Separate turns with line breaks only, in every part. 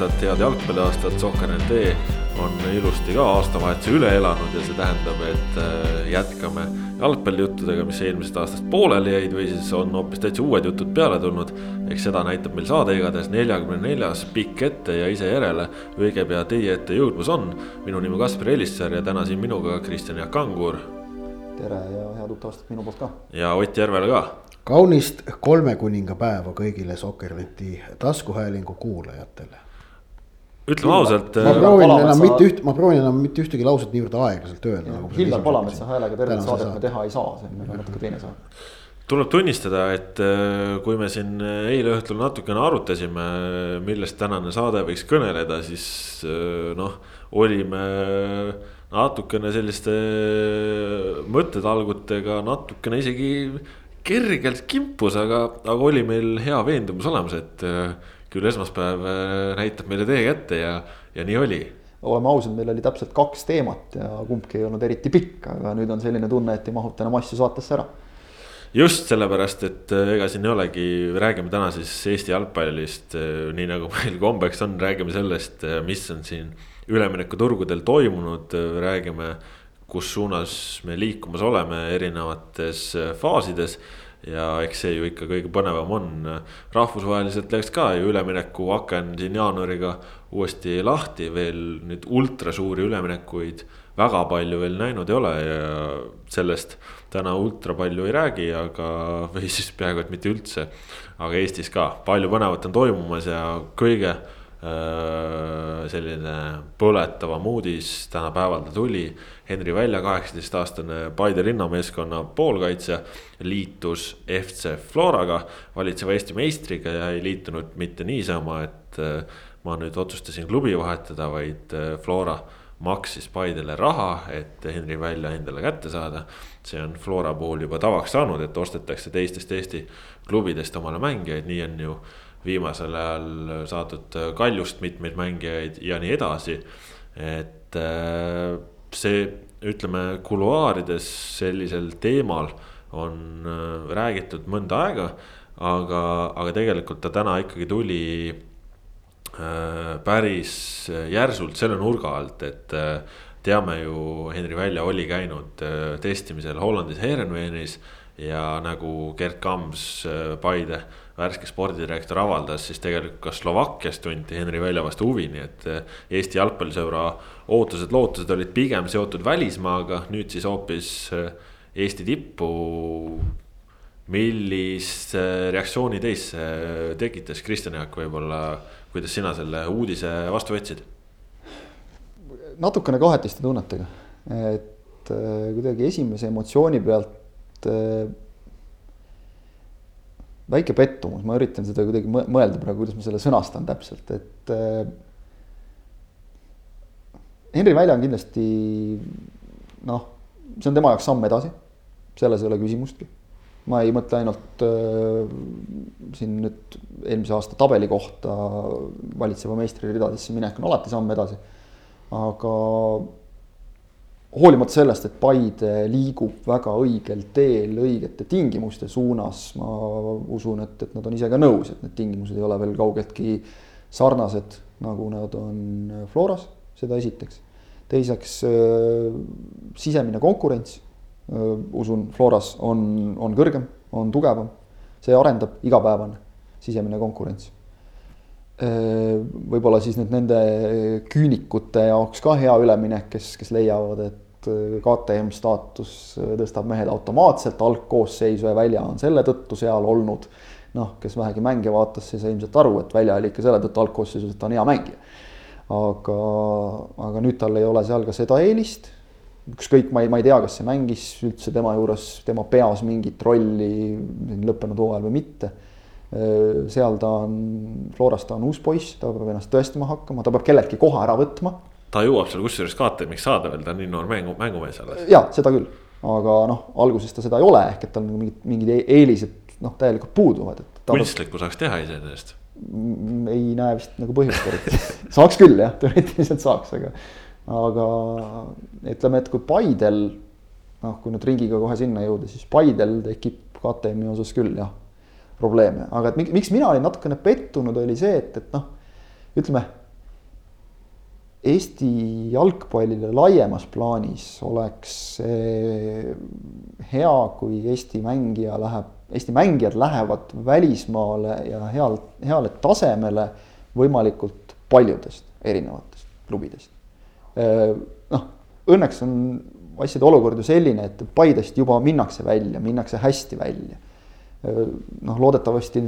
aastat, head jalgpalliaastat, Sokker.ee on ilusti ka aastavahetuse üle elanud ja see tähendab, et äh, jätkame jalgpallijuttudega, mis eelmisest aastast pooleli jäid või siis on hoopis täitsa uued jutud peale tulnud. eks seda näitab meil saade igatahes neljakümne neljas pikk ette ja ise järele õige pea teie ette jõudmas on. minu nimi on Kaspar Elissaar ja täna siin minuga Kristjan Jaak Kangur.
tere ja head uut aastat minu poolt ka.
ja Ott Järvele ka
kaunist kolmekuningapäeva kõigile Sokkerneti taskuhäälingu kuulajatele.
Ütleme ausalt.
ma proovin Palametsa... enam mitte üht, ma proovin enam mitte ühtegi lauset niivõrd aeglaselt öelda.
Nagu Hillar Palametsa häälega tervet saadet me teha ei saa, see on nagu natuke teine saade
tuleb tunnistada, et äh, kui me siin eile õhtul natukene arutasime, millest tänane saade võiks kõneleda, siis äh, noh, olime natukene selliste mõttetalgutega natukene isegi kergelt kimpus, aga, aga oli meil hea veendumus olemas, et äh, küll esmaspäev äh, näitab meile tee kätte ja, ja nii oli.
oleme ausad, meil oli täpselt kaks teemat ja kumbki ei olnud eriti pikk, aga nüüd on selline tunne, et ei mahuta enam asju saatesse ära.
just sellepärast, et äh, ega siin ei olegi, räägime täna siis Eesti jalgpallist, nii nagu meil kombeks on, räägime sellest, mis on siin üleminekuturgudel toimunud, räägime kus suunas me liikumas oleme erinevates äh, faasides. Ja eks see ju ikka kõige põnevam on, rahvusvaheliselt läks ka ju üleminekuaken siin jaanuariga uuesti lahti, veel nüüd ultra suuri üleminekuid väga palju veel näinud ei ole ja sellest täna ultra palju ei räägi, aga, või siis peaaegu et mitte üldse. aga Eestis ka palju põnevat on toimumas ja kõige selline põletavam uudis tänapäeval ta tuli. Henri Välja, kaheksateistaastane Paide linnameeskonna poolkaitsja, liitus FC Floraga, valitseva Eesti meistriga ja ei liitunud mitte niisama, et äh, ma nüüd otsustasin klubi vahetada, vaid äh, Flora maksis Paidele raha, et Henri Välja endale kätte saada. see on Flora puhul juba tavaks saanud, et ostetakse teistest Eesti klubidest omale mängijaid, nii on ju viimasel ajal saadud Kaljust mitmeid mängijaid ja nii edasi. et äh, see, ütleme kuluaarides sellisel teemal on äh, räägitud mõnda aega. aga, aga tegelikult ta täna ikkagi tuli äh, päris järsult selle nurga alt, et teame ju, Henri Välja oli käinud testimisel Hollandis Heerenveenis ja nagu Gerd Kams, Paide värske spordidirektor avaldas, siis tegelikult ka Slovakkias tunti Henri Välja vastu huvi, nii et eh, Eesti jalgpallisõbra ootused-lootused olid pigem seotud välismaaga, nüüd siis hoopis eh, Eesti tippu. millist reaktsiooni teis tekitas, Kristjan Jaak, võib-olla, kuidas sina selle uudise vastu võtsid?
natukene kahetiste tunnetega, et eh, kuidagi esimese emotsiooni pealt väike pettumus, ma üritan seda kuidagi mõelda praegu, kuidas ma selle sõnastan täpselt, et äh,. Henri Välja on kindlasti noh, see on tema jaoks samm edasi, selles ei ole küsimustki. ma ei mõtle ainult äh, siin nüüd eelmise aasta tabeli kohta valitseva meistri ridadesse minek on alati samm edasi, aga hoolimata sellest, et Paide liigub väga õigel teel õigete tingimuste suunas, ma usun, et, et nad on ise ka nõus, et need tingimused ei ole veel kaugeltki sarnased, nagu nad on Floras, seda esiteks. teiseks äh, sisemine konkurents äh,, usun, Floras on, on kõrgem, on tugevam, see arendab igapäevane sisemine konkurents võib-olla siis nüüd nende küünikute jaoks ka hea üleminek, kes, kes leiavad, et KTM staatus tõstab mehed automaatselt algkoosseisu ja välja on selle tõttu seal olnud. noh, kes vähegi mänge vaatas, see sai ilmselt aru, et välja oli ikka selle tõttu algkoosseisus, et ta on hea mängija. aga, aga nüüd tal ei ole seal ka seda eelist. ükskõik, ma ei, ma ei tea, kas see mängis üldse tema juures, tema peas mingit rolli lõppenud hooajal või mitte Äh, seal ta on, Floras ta on uus poiss, ta peab ennast tõestama hakkama, ta peab kelleltki koha ära võtma.
ta jõuab seal kusjuures KTM-iks saada veel, ta on nii noor mängu, mängumees alles.
ja seda küll, aga noh, alguses ta seda ei ole, ehk et tal nagu mingid, mingid e-, eelised noh, täielikult puuduvad, et.
kunstlikku saaks teha iseenesest.
ei näe vist nagu põhjust eriti saaks küll jah, teoreetiliselt saaks, aga, aga ütleme, et kui Paidel noh, kui nüüd ringiga kohe sinna jõuda, siis Paidel tekib KTM-i osas küll jah probleeme, aga et miks mina olin natukene pettunud, oli see, et, et noh, ütleme. Eesti jalgpallile laiemas plaanis oleks hea, kui Eesti mängija läheb, Eesti mängijad lähevad välismaale ja heal, heale tasemele võimalikult paljudest erinevatest klubidest. noh, õnneks on asjade olukord ju selline, et Paidest juba minnakse välja, minnakse hästi välja. Noh, loodetavasti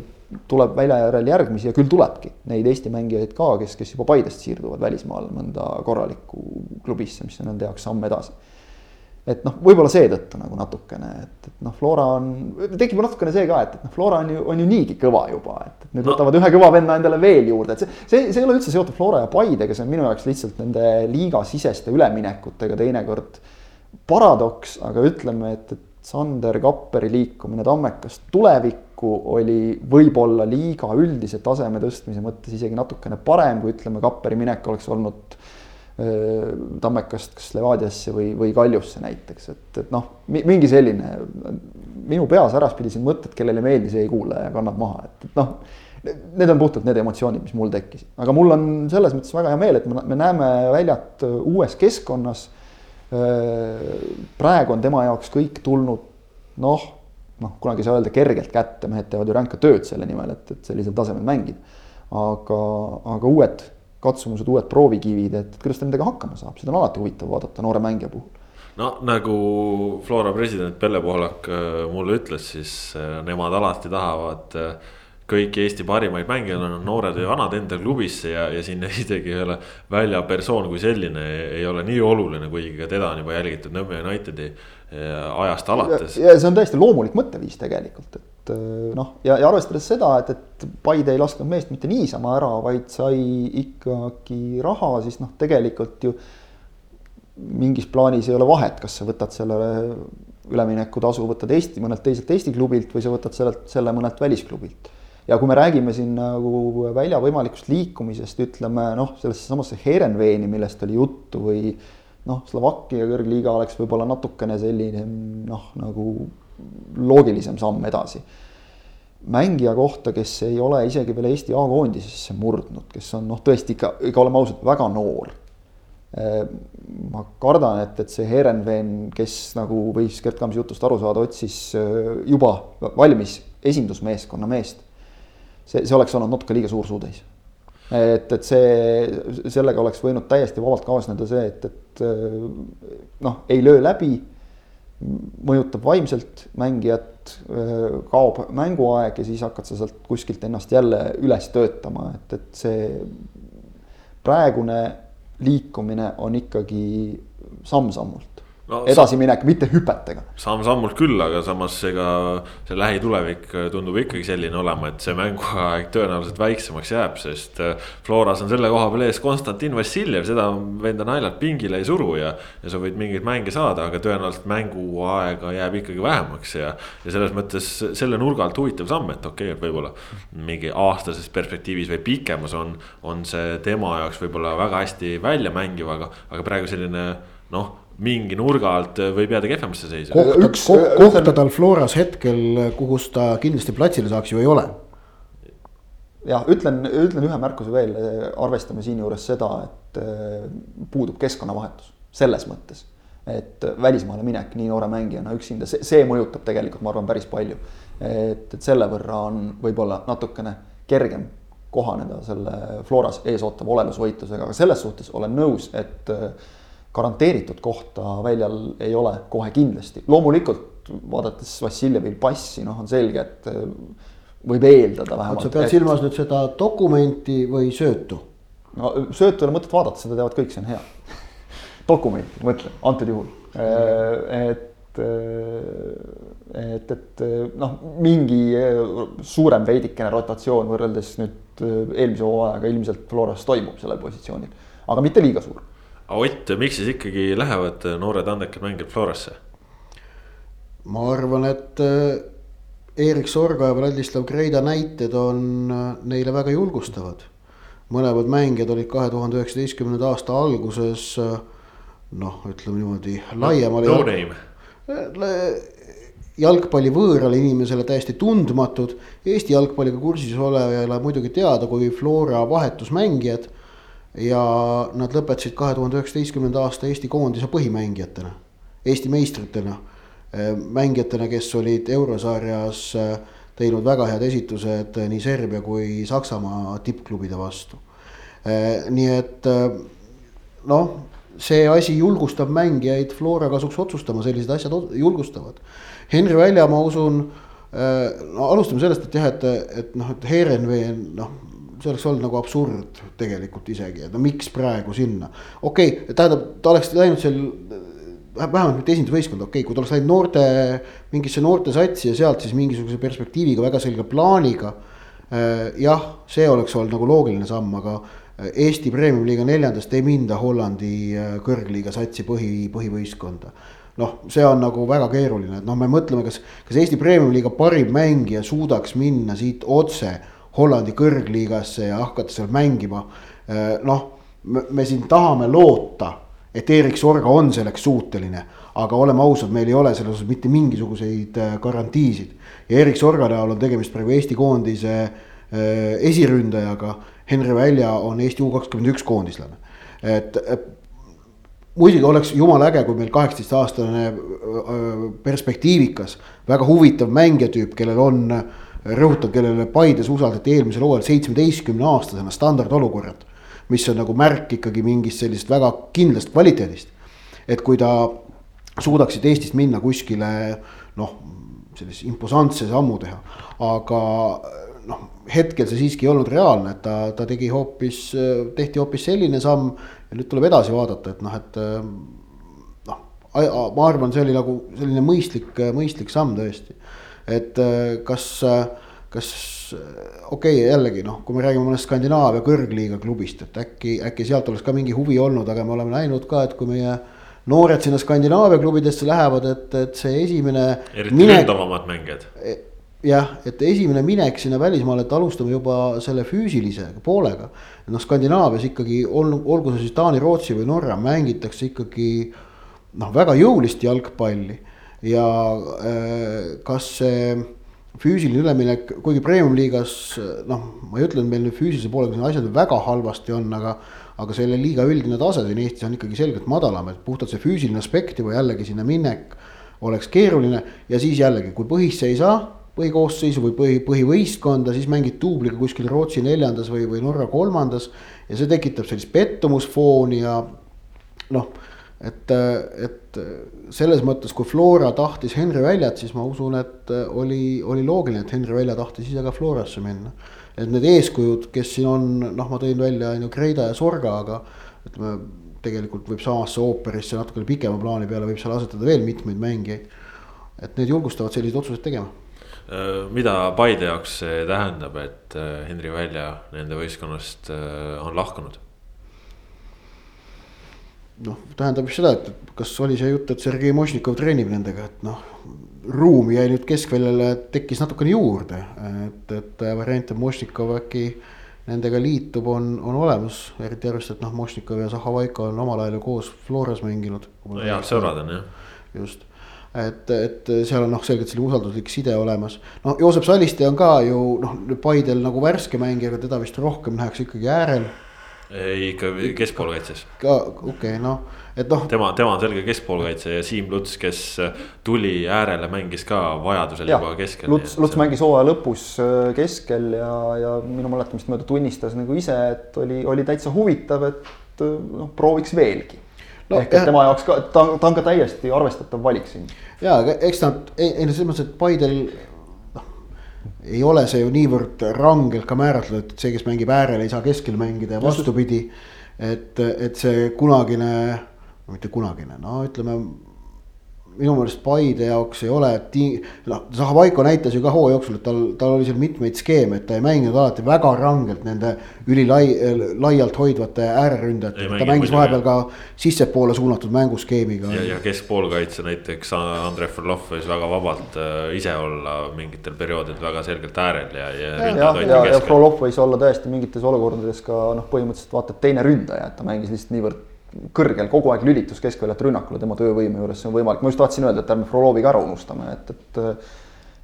tuleb välja järel järgmisi ja küll tulebki neid Eesti mängijaid ka, kes, kes juba Paidest siirduvad välismaale mõnda korralikku klubisse, mis on nende jaoks samm edasi et noh, võib-olla seetõttu nagu natukene, et, et noh, Flora on, tekib natukene see ka, et, et noh, Flora on ju, on ju niigi kõva juba, et, et nüüd no. võtavad ühe kõva venna endale veel juurde, et see, see, see ei ole üldse seotud Flora ja Paidega, see on minu jaoks lihtsalt nende liigasiseste üleminekutega teinekord paradoks, aga ütleme, et, et Sander Kapperi liikumine Tammekast tulevikku oli võib-olla liiga üldise taseme tõstmise mõttes isegi natukene parem, kui ütleme, Kapperi minek oleks olnud Tammekast kas Levadiasse või, või Kaljusse näiteks, et, et noh, mingi selline minu peas äraspidi siin mõtted, kellele ei meeldi, see ei kuule ja kannab maha, et, et noh. Need on puhtalt need emotsioonid, mis mul tekkisid, aga mul on selles mõttes väga hea meel, et me näeme väljat uues keskkonnas. Praegu on tema jaoks kõik tulnud noh, noh, kunagi ei saa öelda kergelt kätte, mehed teevad ju ränka tööd selle nimel, et, et sellisel tasemel mängida. aga, aga uued katsumused, uued proovikivid, et kuidas ta nendega hakkama saab, seda on alati huvitav vaadata noore mängija puhul.
no nagu Flora president Pelle Pohlak äh, mulle ütles, siis äh, nemad alati tahavad äh, kõiki Eesti parimaid mängijaid on noored või vanad enda klubisse ja, ja sinna isegi ei ole välja persoon kui selline ei ole nii oluline, kuigi ka teda on juba jälgitud Nõmme Unitedi ajast alates.
ja see on täiesti loomulik mõtteviis tegelikult, et äh, noh, ja, ja arvestades seda, et, et Paide ei lasknud meest mitte niisama ära, vaid sai ikkagi raha, siis noh, tegelikult ju mingis plaanis ei ole vahet, kas sa võtad selle üleminekutasu, võtad Eesti, mõnelt teiselt Eesti klubilt või sa võtad sellelt, selle mõnelt välisklubilt. Ja kui me räägime siin nagu välja võimalikust liikumisest, ütleme noh, sellesse samasse Herenveeni, millest oli juttu või noh, Slovakkia kõrgliiga oleks võib-olla natukene selline noh, nagu loogilisem samm edasi. mängija kohta, kes ei ole isegi veel Eesti A-koondisesse murdnud, kes on noh, tõesti ikka, ikka oleme ausad, väga noor. ma kardan, et, et see Herenveen, kes nagu võis Gerd Kamsi jutust aru saada, otsis juba valmis esindusmeeskonna meest. See, see oleks olnud natuke liiga suur suutäis. et, et see, sellega oleks võinud täiesti vabalt kaasneda see, et, et noh, ei löö läbi mõjutab vaimselt mängijat, kaob mänguaeg ja siis hakkad sa sealt kuskilt ennast jälle üles töötama, et, et see praegune liikumine on ikkagi samm-sammult no, edasiminek, mitte hüpetega.
samm-sammult küll, aga samas ega see lähitulevik tundub ikkagi selline olema, et see mänguaeg tõenäoliselt väiksemaks jääb, sest äh, Floras on selle koha peal ees Konstantin Vassiljev, seda venda naljalt pingile ei suru ja. ja sa võid mingeid mänge saada, aga tõenäoliselt mänguaega jääb ikkagi vähemaks ja. ja selles mõttes selle nurga alt huvitav samm, et okei okay,, et võib-olla mingi aastases perspektiivis või pikemas on, on see tema jaoks võib-olla väga hästi välja mängiv, aga, aga praegu selline noh mingi nurga alt võib jääda kehvemasse seisu.
kohta, ko kohta tal Floras hetkel, kus ta kindlasti platsile saaks ju ei ole.
jah, ütlen, ütlen ühe märkuse veel, arvestame siinjuures seda, et äh, puudub keskkonnavahetus selles mõttes. et välismaale minek nii noore mängijana üksinda, see, see mõjutab tegelikult, ma arvan, päris palju. et, et selle võrra on võib-olla natukene kergem kohaneda selle Floras ees ootava olelusvõitlusega, aga selles suhtes olen nõus, et äh, garanteeritud kohta väljal ei ole kohe kindlasti, loomulikult vaadates Vassiljevil passi, noh, on selge, et äh, võib eeldada vähemalt.
sa pead et... silmas nüüd seda dokumenti või söötu?
no söötu ei ole mõtet vaadata, seda teavad kõik, see on hea dokumenti, mõtlen, antud juhul, äh, et äh, et, et noh, mingi suurem veidikene rotatsioon võrreldes nüüd eelmise hooajaga ilmselt Floras toimub sellel positsioonil, aga mitte liiga suur
Ott, miks siis ikkagi lähevad noored andekad mängijad Florasse?
ma arvan, et äh, Erik Sorga ja Vladislav Kreida näited on äh, neile väga julgustavad. mõlemad mängijad olid kahe tuhande üheksateistkümnenda aasta alguses äh, noh, ütleme niimoodi laiemale
no,. No
jalgpalli võõrale inimesele täiesti tundmatud. Eesti jalgpalliga kursis olevale muidugi teada kui Flora vahetusmängijad. Ja nad lõpetasid kahe tuhande üheksateistkümnenda aasta Eesti koondise põhimängijatena, Eesti meistritena. mängijatena, kes olid eurosarjas teinud väga head esitused nii Serbia kui Saksamaa tippklubide vastu. nii et noh see asi julgustab mängijaid Flora kasuks otsustama, sellised asjad julgustavad. Henri Välja, ma usun, no alustame sellest, et jah, et, et noh, et Heerenvee noh, see oleks olnud nagu absurd tegelikult isegi, et no miks praegu sinna. okei okay,, tähendab, ta oleks läinud seal vähemalt mitte esindusvõistkonda, okei okay,, kui ta oleks läinud noorte, mingisse noortesatsi ja sealt siis mingisuguse perspektiiviga, väga selge plaaniga. jah, see oleks olnud nagu loogiline samm, aga Eesti Premium-liiga neljandast ei minda Hollandi äh, kõrgliiga satsi põhi, põhivõistkonda. noh, see on nagu väga keeruline, et noh, me mõtleme, kas, kas Eesti Premium-liiga parim mängija suudaks minna siit otse Hollandi kõrgliigasse ja hakata seal mängima. Äh, noh, me siin tahame loota, et Erik Sorga on selleks suuteline, aga oleme ausad, meil ei ole selles osas mitte mingisuguseid äh, garantiisid. ja Erik Sorga näol on tegemist praegu Eesti koondise esiründajaga Henri Välja on Eesti U kakskümmend üks koondislane, et, muidugi oleks jumala äge, kui meil kaheksateistaastane perspektiivikas, väga huvitav mängijatüüp, kellel on, rõhutan, kellele Paides usaldati eelmisel hooajal seitsmeteistkümne aastasena standardolukorrad. mis on nagu märk ikkagi mingist sellisest väga kindlast kvaliteedist. et kui ta suudaksid Eestist minna kuskile noh, sellise imposantse sammu teha, aga noh, hetkel see siiski ei olnud reaalne, et ta, ta tegi hoopis, tehti hoopis selline samm. ja nüüd tuleb edasi vaadata, et noh, et noh, ma arvan, see oli nagu selline mõistlik, mõistlik samm tõesti. Et kas, kas okei okay,, jällegi noh, kui me räägime mõnest Skandinaavia kõrgliiga klubist, et äkki, äkki sealt oleks ka mingi huvi olnud, aga me oleme näinud ka, et kui meie noored sinna Skandinaavia klubidesse lähevad, et, et see esimene.
eriti minek... ründavamad mängijad
e, jah, et esimene minek sinna välismaale, et alustame juba selle füüsilise poolega. noh, Skandinaavias ikkagi on, olgu see siis Taani, Rootsi või Norra, mängitakse ikkagi noh, väga jõulist jalgpalli. Ja äh, kas see füüsiline üleminek, kuigi premium-liigas noh, ma ei ütle, et meil nüüd füüsilise poolega siin asjad väga halvasti on, aga. aga selle liiga üldine tase siin Eestis on ikkagi selgelt madalam, et puhtalt see füüsiline aspekt juba jällegi sinna minek oleks keeruline ja siis jällegi, kui põhisse ei saa põhikoosseisu või põhi, põhivõistkonda, siis mängid duubliga kuskil Rootsi neljandas või, või Norra kolmandas. ja see tekitab sellist pettumusfooni ja noh, et, et selles mõttes, kui Flora tahtis Henri Väljat, siis ma usun, et oli, oli loogiline, et Henri Välja tahtis ise ka Florasse minna. et need eeskujud, kes siin on, noh, ma tõin välja on ju Kreida ja Sorga, aga ütleme tegelikult võib samasse ooperisse natukene pikema plaani peale võib seal asetada veel mitmeid mängijaid. et need julgustavad selliseid otsuseid tegema
Äh, mida Paide jaoks see tähendab, et äh, Henri Välja nende võistkonnast äh, on lahkunud?
Noh, tähendab seda, et kas oli see jutt, et Sergei Mošnikov treenib nendega, et noh. ruumi jäi nüüd keskväljale, tekkis natukene juurde, et, et variant, et Mošnikov äkki nendega liitub, on, on olemas. eriti arvestades, et noh, Mošnikov ja Zahhovaiko on omal ajal ju koos Floras mänginud.
head sõbrad on jah.
just et, et seal on noh, selgelt selline usalduslik side olemas. noh, Joosep Saliste on ka ju noh, Paidel nagu värske mängija, aga teda vist rohkem nähakse ikkagi äärel.
Ei, ikka keskpoolkaitses.
ka okei okay,, noh, et noh.
tema, tema on selge keskpoolkaitse ja Siim Luts, kes tuli äärele, mängis ka vajadusel ja, juba keskel.
Luts, Luts mängis hooaja lõpus äh, keskel ja, ja minu mäletamist mööda tunnistas nagu ise, et oli, oli täitsa huvitav, et äh, noh, prooviks veelgi no, ehk et tema jaoks ka, ta, ta on ka täiesti arvestatav valik siin.
ja, aga eks nad, ei, ei no selles mõttes, et Paidel ei ole see ju niivõrd rangelt ka määratletud, et see, kes mängib äärel, ei saa keskel mängida ja vastupidi. et, et see kunagine, mitte kunagine, no ütleme minu meelest Paide jaoks ei ole ti-, noh, Zahhovaiko näitas ju ka hooaja jooksul, et tal, tal oli seal mitmeid skeeme, et ta ei mänginud alati väga rangelt nende ülilai-, laialt hoidvate ääreründajatega, ta mängis vahepeal ka sissepoole suunatud mänguskeemiga.
ja, ja keskpoolkaitse näiteks Andrei Frolov võis väga vabalt äh, ise olla mingitel perioodidel väga selgelt äärel ja, ja.
ja, ja, ja, ja Frolov võis olla tõesti mingites olukordades ka noh, põhimõtteliselt vaata et teine ründaja, et ta mängis lihtsalt niivõrd kõrgel kogu aeg lülitus keskväljalt rünnakule tema töövõime juures, see on võimalik, ma just tahtsin öelda, et ärme Frolovi ka ära unustame, et, et.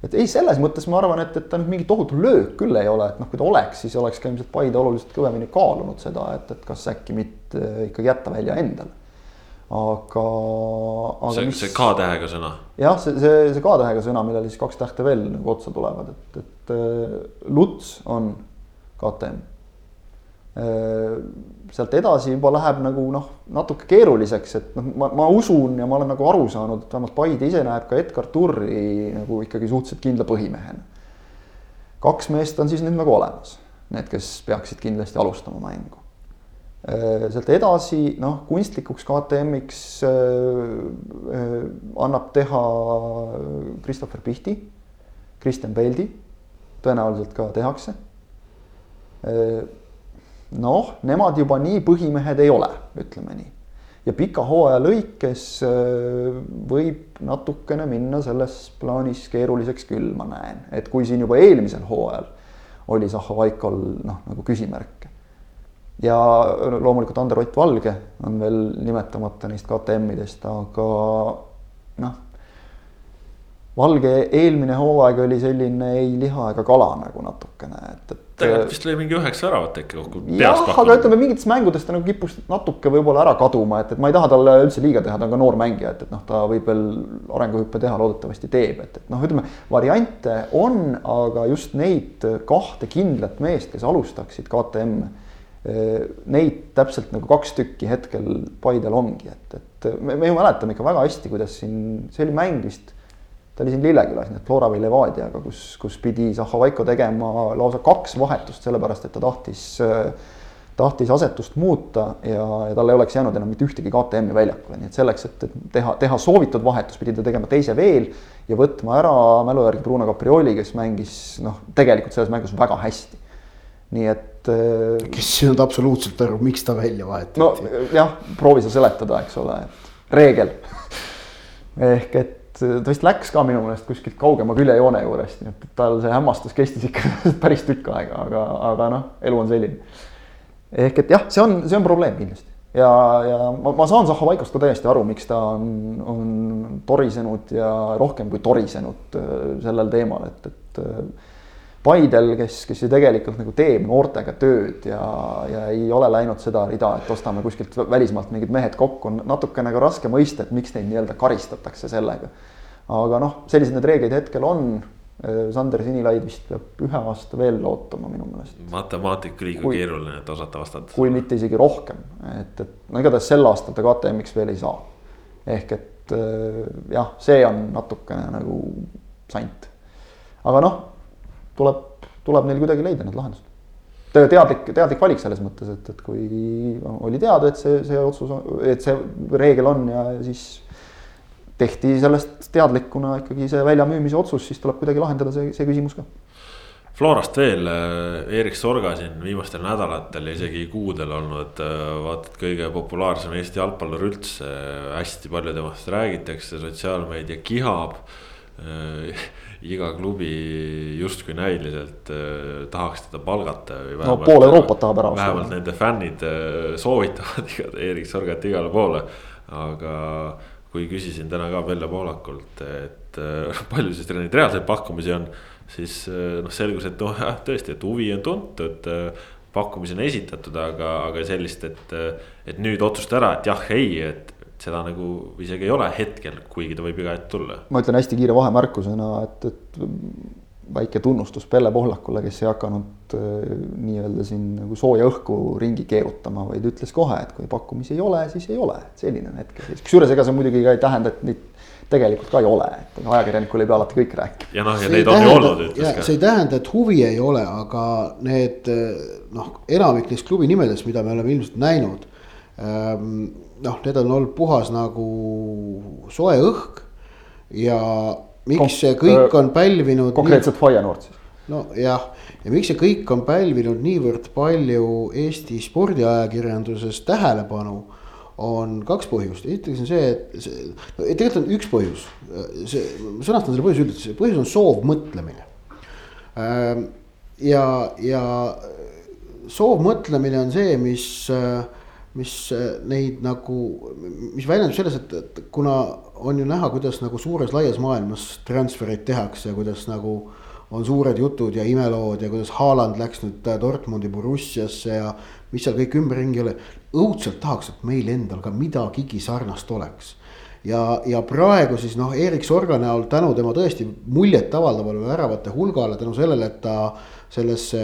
et ei, selles mõttes ma arvan, et, et ta nüüd mingi tohutu löök küll ei ole, et noh, kui ta oleks, siis oleks ka ilmselt Paide oluliselt kõvemini kaalunud seda, et, et kas äkki mitte ikkagi jätta välja endale. aga,
aga. see mis..., see K-tähega sõna.
jah, see, see, see K-tähega sõna, millele siis kaks tähte veel nagu otsa tulevad, et, et Luts on KTM sealt edasi juba läheb nagu noh, natuke keeruliseks, et noh, ma, ma usun ja ma olen nagu aru saanud, et vähemalt Paide ise näeb ka Edgar Turri nagu ikkagi suhteliselt kindla põhimehena. kaks meest on siis nüüd nagu olemas, need, kes peaksid kindlasti alustama mängu. Äh, sealt edasi noh, kunstlikuks KTM-iks äh, annab teha Christopher Pihti, Kristjan Peldi, tõenäoliselt ka tehakse noh, nemad juba nii põhimehed ei ole, ütleme nii. ja pika hooaja lõikes äh, võib natukene minna selles plaanis keeruliseks küll, ma näen, et kui siin juba eelmisel hooajal oli Zahhovaikol noh, nagu küsimärke. ja loomulikult Ander Ott Valge on veel nimetamata neist KTM-idest, aga noh Valge eelmine hooaeg oli selline ei liha ega kala nagu natukene, et, et.
Tegelikult vist lõi mingi üheksa väravat äkki kokku.
jah, aga ütleme mingites mängudes ta nagu kippus natuke võib-olla ära kaduma, et, et ma ei taha talle üldse liiga teha, ta on ka noor mängija, et, et noh, ta võib veel arenguhüppe teha, loodetavasti teeb, et, et noh, ütleme variante on, aga just neid kahte kindlat meest, kes alustaksid KTM-e Neid täpselt nagu kaks tükki hetkel Paidel ongi, et, et me, me ju mäletame ikka väga hästi, kuidas siin, see oli mäng vist ta oli siin Lillekülas, nii et Flora või Levadiaga, kus, kus pidi Zahhovaiko tegema lausa kaks vahetust, sellepärast et ta tahtis, tahtis asetust muuta ja, ja tal ei oleks jäänud enam mitte ühtegi KTM-i väljakule, nii et selleks, et, teha, teha soovitud vahetus, pidi ta tegema teise veel ja võtma ära mälu järgi Bruno Caprioli, kes mängis noh, tegelikult selles mängus väga hästi. nii et.
kes ei saanud absoluutselt aru, miks ta välja vahetati.
no jah, proovi sa seletada, eks ole, et reegel ehk et ta vist läks ka minu meelest kuskilt kaugema küljejoone juurest, nii et tal see hämmastus kestis ikka päris tükk aega, aga, aga noh, elu on selline. ehk et jah, see on, see on probleem kindlasti ja, ja ma, ma saan Zahhovaikost ka täiesti aru, miks ta on, on torisenud ja rohkem kui torisenud äh, sellel teemal, et, et äh, Paidel, kes, kes ju tegelikult nagu teeb noortega tööd ja, ja ei ole läinud seda rida, et ostame kuskilt välismaalt mingid mehed kokku, on natuke nagu raske mõista, et miks neid nii-öelda karistatakse sellega. aga noh, sellised need reeglid hetkel on. Sander Sinilaid vist peab ühe aasta veel ootama minu meelest.
matemaatika liiga kui, keeruline, et osata vastata.
kui mitte isegi rohkem, et, et no igatahes sel aastal ta KTM-iks veel ei saa. ehk et jah, see on natukene nagu sant. aga noh tuleb, tuleb neil kuidagi leida need lahendused. teadlik, teadlik valik selles mõttes, et, et kui oli teada, et see, see otsus, et see reegel on ja siis tehti sellest teadlikuna ikkagi see väljamüümise otsus, siis tuleb kuidagi lahendada see, see küsimus ka.
Florast veel, Erik Sorga siin viimastel nädalatel ja isegi kuudel olnud vaata et kõige populaarsem Eesti jalgpallur üldse. hästi palju temast räägitakse, sotsiaalmeedia kihab iga klubi justkui näiliselt äh, tahaks teda palgata.
no pool Euroopat tahab ära
osta. vähemalt nende fännid äh, soovitavad Erik Sorgat igale poole. aga kui küsisin täna ka Velle Poolakult, et äh, palju siis neid reaalseid pakkumisi on. siis noh, selgus, et noh jah, tõesti, et huvi on tuntud pakkumisi on esitatud, aga, aga sellist, et, et nüüd otsusta ära, et jah, ei, et seda nagu isegi ei ole hetkel, kuigi ta võib iga hetk tulla.
ma ütlen hästi kiire vahemärkusena, et, et väike tunnustus Pelle Pohlakule, kes ei hakanud äh, nii-öelda siin nagu sooja õhku ringi keerutama, vaid ütles kohe, et kui pakkumisi ei ole, siis ei ole, selline on hetkel seis. kusjuures ega see muidugi ka ei tähenda, et neid tegelikult ka ei ole, et ajakirjanikul ei pea alati kõik rääkima.
ja noh, ja neid on ju olnud,
ütles ka. see ei tähenda, et huvi ei ole, aga need noh, enamik neist klubi nimedest, mida me oleme ilmselt näinud ähm, noh, need on olnud puhas nagu soe õhk ja miks Kom see kõik on pälvinud.
konkreetselt Feyenoord siis.
nojah, ja miks see kõik on pälvinud niivõrd palju Eesti spordiajakirjanduses tähelepanu on kaks põhjust, esiteks on see, et see, tegelikult on üks põhjus, see, ma sõnastan selle põhjuse see põhjus on soovmõtlemine. Ja, ja soovmõtlemine on see, mis äh, mis äh, neid nagu, mis väljendub selles, et, et kuna on ju näha, kuidas nagu suures laias maailmas transfereid tehakse ja kuidas nagu on suured jutud ja imelood ja kuidas Haaland läks nüüd Dortmundi Borussiasse ja mis seal kõik ümberringi oli. õudselt tahaks, et meil endal ka midagigi sarnast oleks. ja, ja praegu siis noh, Erik Sorga näol tänu tema tõesti muljetavaldavale väravate hulgale, tänu sellele, et ta sellesse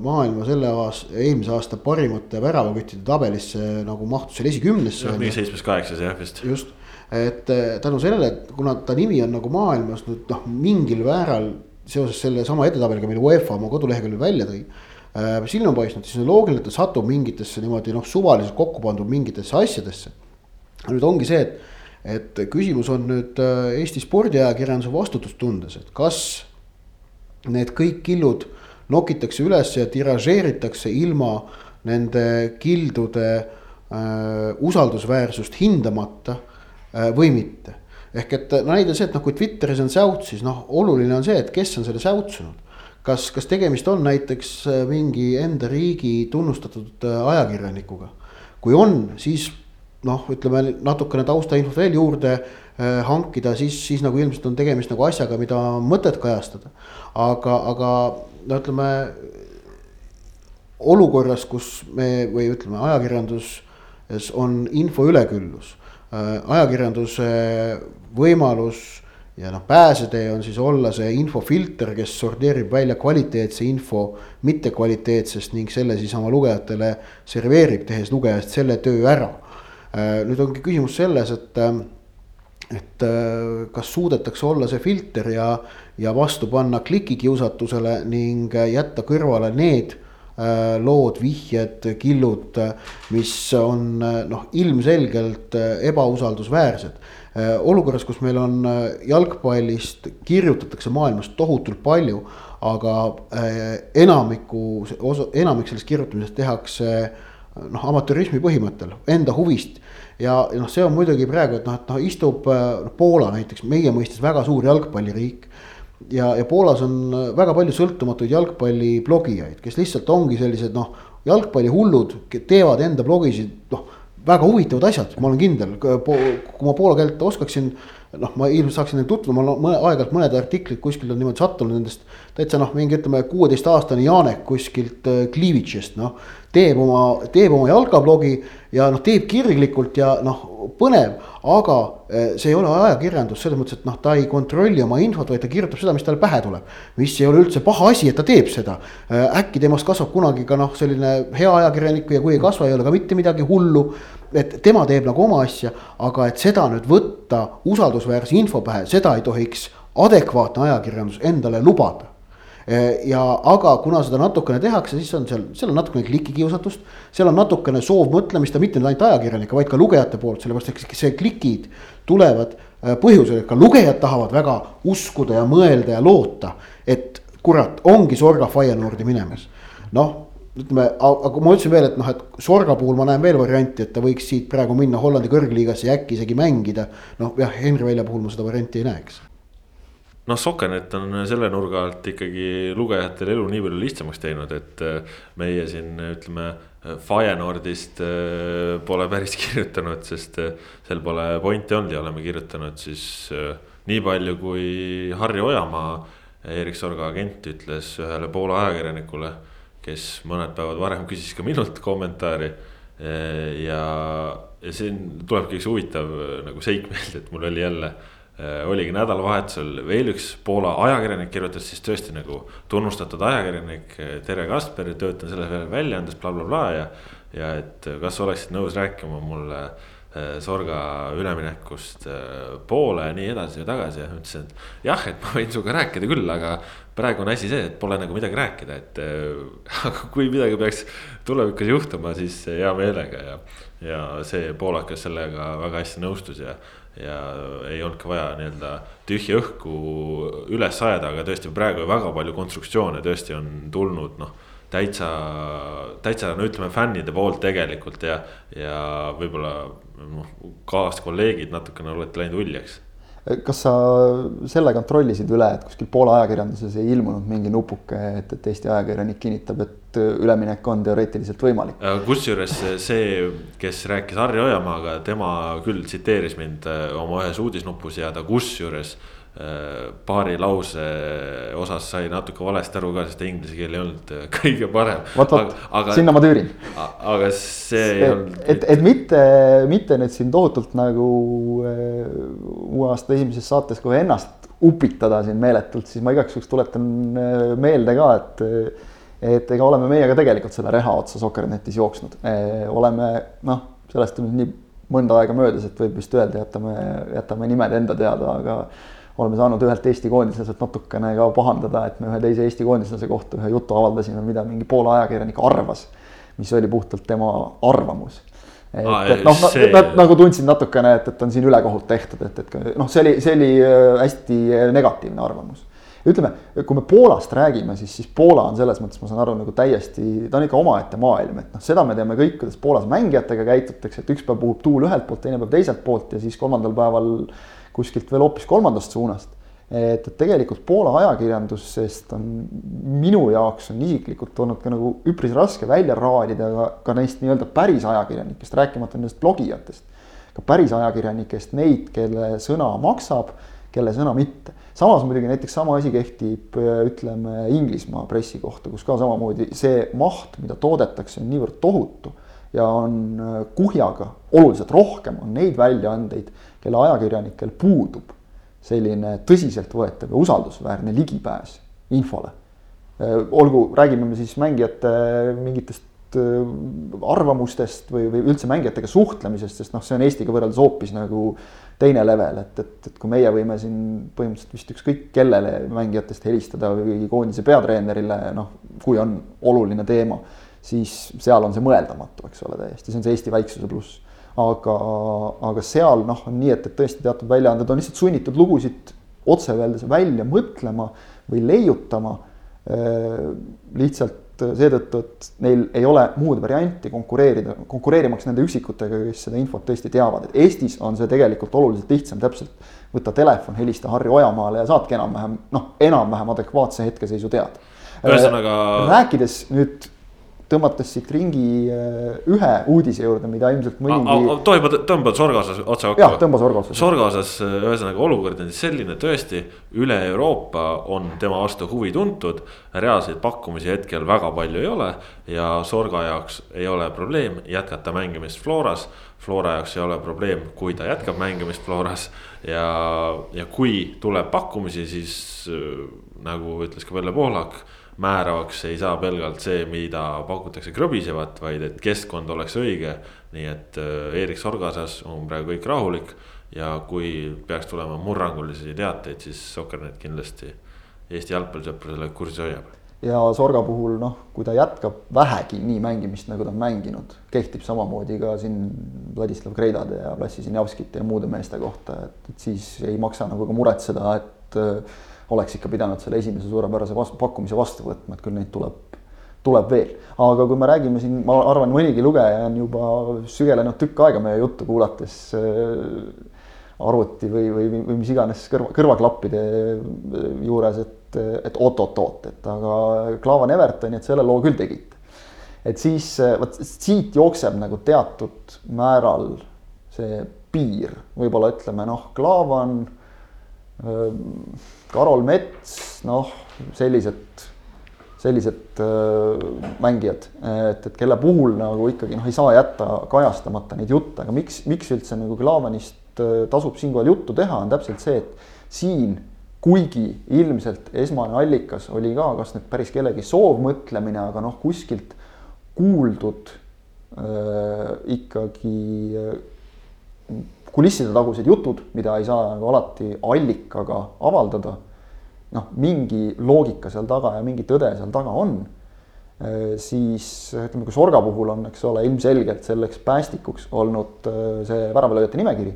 maailma selle aasta, eelmise aasta parimate väravaküttide tabelisse nagu mahtus seal esikümnesse.
mingi seitsmes-kaheksas jah vist.
just, et eh, tänu sellele, et kuna ta nimi on nagu maailmas nüüd noh, mingil määral seoses sellesama edetabeliga, mille UEFA oma koduleheküljel välja tõi äh,. silma paistnud, siis on loogiline, et ta satub mingitesse niimoodi noh, suvaliselt kokku pandud mingitesse asjadesse. nüüd ongi see, et, et küsimus on nüüd äh, Eesti spordiajakirjanduse vastutustundes, et kas need kõik killud nokitakse üles ja tiražeeritakse ilma nende kildude äh, usaldusväärsust hindamata äh, või mitte ehk et no näide see, et noh, kui Twitteris on säuts, siis noh, oluline on see, et kes on selle säutsunud. kas, kas tegemist on näiteks äh, mingi enda riigi tunnustatud äh, ajakirjanikuga? kui on, siis noh, ütleme natukene taustainfot veel juurde hankida, siis, siis nagu ilmselt on tegemist nagu asjaga, mida on mõtet kajastada. aga, aga no ütleme olukorras, kus me või ütleme, ajakirjanduses on info üleküllus Äh, ajakirjanduse võimalus ja noh, pääsetee on siis olla see infofilter, kes sorteerib välja kvaliteetse info mittekvaliteetsest ning selle siis oma lugejatele serveerib, tehes lugejast selle töö ära. Äh, nüüd ongi küsimus selles, et, et kas suudetakse olla see filter ja, ja vastu panna klikikiusatusele ning jätta kõrvale need Äh, lood, vihjed, killud, mis on äh, noh, ilmselgelt äh, ebausaldusväärsed. olukorras, kus meil on jalgpallist kirjutatakse maailmas tohutult palju, aga enamiku enamik sellest kirjutamisest tehakse noh, amatöörismi põhimõttel, enda huvist ja, noh, see on muidugi praegu, et noh, et noh, istub noh, Poola näiteks meie mõistes väga suur jalgpalliriik ja, ja Poolas on väga palju sõltumatuid jalgpalliblogijaid, kes lihtsalt ongi sellised noh, jalgpallihullud, teevad enda blogisid noh, väga huvitavad asjad, ma olen kindel, kui ma poola keelt oskaksin noh, ma ilmselt saaksin nendega tutvuda, ma olen aeg-ajalt mõned artiklid kuskilt on niimoodi sattunud nendest. täitsa noh, mingi ütleme kuueteistaastane Janek kuskilt äh, Klivitšist noh, teeb oma, teeb oma jalkablogi ja noh, teeb kirglikult ja noh, põnev. aga äh, see ei ole ajakirjandus selles mõttes, et noh, ta ei kontrolli oma infot, vaid ta kirjutab seda, mis talle pähe tuleb. mis ei ole üldse paha asi, et ta teeb seda. Äh, äkki temast kasvab kunagi ka noh, selline hea ajakirjanik ja kui ei kasva, ei ole ka mitte midagi hullu et tema teeb nagu oma asja, aga et seda nüüd võtta usaldusväärse info pähe, seda ei tohiks adekvaatne ajakirjandus endale lubada. Ja aga kuna seda natukene tehakse, siis on seal, seal on natukene klikikiusatust, seal on natukene soovmõtlemist ja mitte ainult ajakirjanike, vaid ka lugejate poolt, sellepärast et see klikid tulevad äh, põhjusel, et ka lugejad tahavad väga uskuda ja mõelda ja loota, et kurat, ongi Sorga Feyenoordi minemas. noh ütleme, aga ma ütlesin veel, et noh, et Sorga puhul ma näen veel varianti, et ta võiks siit praegu minna Hollandi kõrgliigasse ja äkki isegi mängida. noh, jah, Henri Välja puhul ma seda varianti ei näeks.
Noh, Sokenet on selle nurga alt ikkagi lugejatele elu nii palju lihtsamaks teinud, et äh, meie siin ütleme. Feyenoordist äh, pole päris kirjutanud, sest äh, seal pole pointi olnud ja oleme kirjutanud siis nii palju, kui Harri Ojamaa, Erik Sorga agent ütles ühele Poola ajakirjanikule kes mõned päevad varem küsis ka minult kommentaari. ja, ja siin tulebki üks huvitav nagu seik meelde, et mul oli jälle oligi nädalavahetusel veel üks Poola ajakirjanik kirjutas siis tõesti nagu tunnustatud ajakirjanik Tere Kasper, töötan selles väljaandes blablabla bla, ja. ja et kas oleksid nõus rääkima mulle Sorga üleminekust Poola ja nii edasi ja tagasi ja ütlesin, et jah, et ma võin sinuga rääkida küll, aga praegu on asi see, et pole nagu midagi rääkida, et äh, aga kui midagi peaks tulevikus juhtuma, siis hea meelega ja. ja see poolakas sellega väga hästi nõustus ja, ja ei olnud ka vaja nii-öelda tühja õhku üles ajada, aga tõesti praegu väga palju konstruktsioone tõesti on tulnud, noh täitsa, täitsa no ütleme fännide poolt tegelikult ja, ja võib-olla noh, kaaskolleegid natukene olete läinud uljaks.
Kas sa selle kontrollisid üle, et kuskil Poola ajakirjanduses ei ilmunud mingi nupuke, et, et Eesti ajakirjanik kinnitab, et üleminek on teoreetiliselt võimalik?
kusjuures see, kes rääkis Harri Ojamaaga, tema küll tsiteeris mind äh, oma ühes uudisnupus ja ta kusjuures äh, paari lause osas sai natuke valesti aru ka, sest inglise keel ei olnud äh, kõige parem.
vot, vot, sinna ma tüürin.
aga see
ei olnud. et, et mitte, mitte nüüd siin tohutult nagu uue aasta esimeses saates kohe ennast upitada siin meeletult, siis ma igaks juhuks tuletan äh, meelde ka, et et ega oleme meie ka tegelikult selle reha otsa Soker.netis jooksnud, oleme noh, sellest on nii mõnda aega möödas, et võib vist öelda, jätame, jätame nimed enda teada, aga oleme saanud ühelt Eesti koondislaselt natukene ka pahandada, et me ühe teise Eesti koondislase kohta ühe jutu avaldasime, mida mingi Poola ajakirjanik arvas, mis oli puhtalt tema arvamus et, et noh see..., nad nagu tundsid natukene, et, et on siin ülekohut tehtud, et, et noh, see oli, see oli äh, hästi äh, negatiivne arvamus. Ütleme, kui me Poolast räägime, siis, siis Poola on selles mõttes, ma saan aru, nagu täiesti, ta on ikka omaette maailm, et noh, seda me teame kõik, kuidas Poolas mängijatega käitutakse, et üks päev puhub tuul ühelt poolt, teine päev teiselt poolt ja siis kolmandal päeval kuskilt veel hoopis kolmandast suunast et, et tegelikult Poola ajakirjandusest on minu jaoks on isiklikult olnud ka nagu üpris raske välja raadida ka, ka neist nii-öelda päris ajakirjanikest, rääkimata nendest blogijatest. ka päris ajakirjanikest neid, kelle sõna maksab, kelle sõna mitte. Samas muidugi näiteks sama asi kehtib ütleme Inglismaa pressi kohta, kus ka samamoodi see maht, mida toodetakse, on niivõrd tohutu ja on kuhjaga oluliselt rohkem on neid väljaandeid, kelle ajakirjanikel puudub selline tõsiseltvõetav ja usaldusväärne ligipääs infole. Äh, olgu, räägime me siis mängijate mingitest äh, arvamustest või, või üldse mängijatega suhtlemisest, sest noh, see on Eestiga võrreldes hoopis nagu teine level, et, et, et kui meie võime siin põhimõtteliselt vist ükskõik kellele mängijatest helistada või koondise peatreenerile, noh, kui on oluline teema, siis seal on see mõeldamatu, eks ole, täiesti, see on see Eesti väiksuse pluss. Aga, aga seal noh, on nii, et, et tõesti teatud väljaanded on lihtsalt sunnitud lugusid otse öeldes välja mõtlema või leiutama äh, lihtsalt seetõttu, et neil ei ole muud varianti konkureerida, konkureerimaks nende üksikutega, kes seda infot tõesti teavad, et Eestis on see tegelikult oluliselt lihtsam, täpselt võta telefon, helista Harri Ojamaale ja saadki enam-vähem noh, enam-vähem adekvaatse hetkeseisu teada.
ühesõnaga.
rääkides nüüd tõmmates siit ringi äh, ühe uudise juurde, mida ilmselt mõnigi.
tohib, tõmbad sorga osas otsa kokku?
jah, tõmba sorga osas.
sorga osas äh, ühesõnaga olukord on selline, tõesti üle Euroopa on tema vastu huvi tuntud. reaalseid pakkumisi hetkel väga palju ei ole ja sorga jaoks ei ole probleem jätkata mängimist Floras. Flora jaoks ei ole probleem, kui ta jätkab mängimist Floras ja, ja kui tuleb pakkumisi, siis äh, nagu ütles ka Velle Pohlak määravaks ei saa pelgalt see, mida pakutakse krõbisevat, vaid et keskkond oleks õige. nii et äh, Sorgasas on praegu kõik rahulik ja kui peaks tulema murrangulisi teateid, siis Sokernet kindlasti Eesti jalgpallisõprusele kursis hoiab.
ja Sorga puhul noh, kui ta jätkab vähegi nii mängimist, nagu ta on mänginud, kehtib samamoodi ka siin Vladislav Kreidade ja Vlassi Sinjavskite ja muude meeste kohta, et, et siis ei maksa nagu ka muretseda, et oleks ikka pidanud selle esimese suurepärase vastu, pakkumise vastu võtma, et küll neid tuleb, tuleb veel. aga kui me räägime siin, ma arvan, mõnigi lugeja on juba sügelenud tükk aega meie juttu kuulates äh, arvuti või, või, või mis iganes kõrva, kõrvaklappide juures, et, et oot-oot-oot, et aga Klaavan Evertoni, et selle loo küll tegite. et siis vot siit jookseb nagu teatud määral see piir, võib-olla ütleme noh, Klaavan Karol Mets, noh, sellised, sellised äh, mängijad, et, et kelle puhul nagu ikkagi noh, ei saa jätta kajastamata neid jutte, aga miks, miks üldse nagu Klaavanist äh, tasub siinkohal juttu teha, on täpselt see, et siin kuigi ilmselt esmane allikas oli ka, kas nüüd päris kellegi soovmõtlemine, aga noh, kuskilt kuuldud äh, ikkagi äh, kulisside tagused jutud, mida ei saa nagu alati allikaga avaldada. noh, mingi loogika seal taga ja mingi tõde seal taga on. Äh, siis ütleme, kui Sorga puhul on, eks ole, ilmselgelt selleks päästikuks olnud äh, see väravalööjate nimekiri,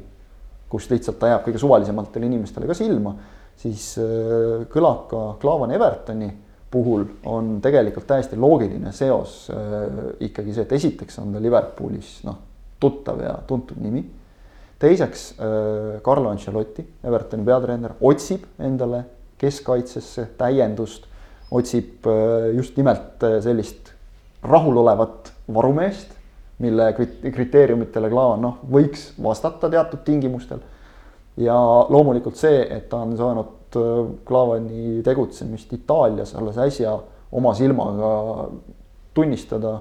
kus lihtsalt ta jääb kõige suvalisematele inimestele ka silma, siis äh, kõlab ka Klaavan Evertoni puhul on tegelikult täiesti loogiline seos ikkagi see, et esiteks on ta Liverpoolis noh, tuttav ja tuntud nimi teiseks Carlo Ancelotti, Evertoni peatreener, otsib endale keskkaitsesse täiendust, otsib just nimelt sellist rahulolevat varumeest, mille kriteeriumitele Klaavan noh, võiks vastata teatud tingimustel. ja loomulikult see, et ta on saanud Klaavani tegutsemist Itaalias alles äsja oma silmaga tunnistada.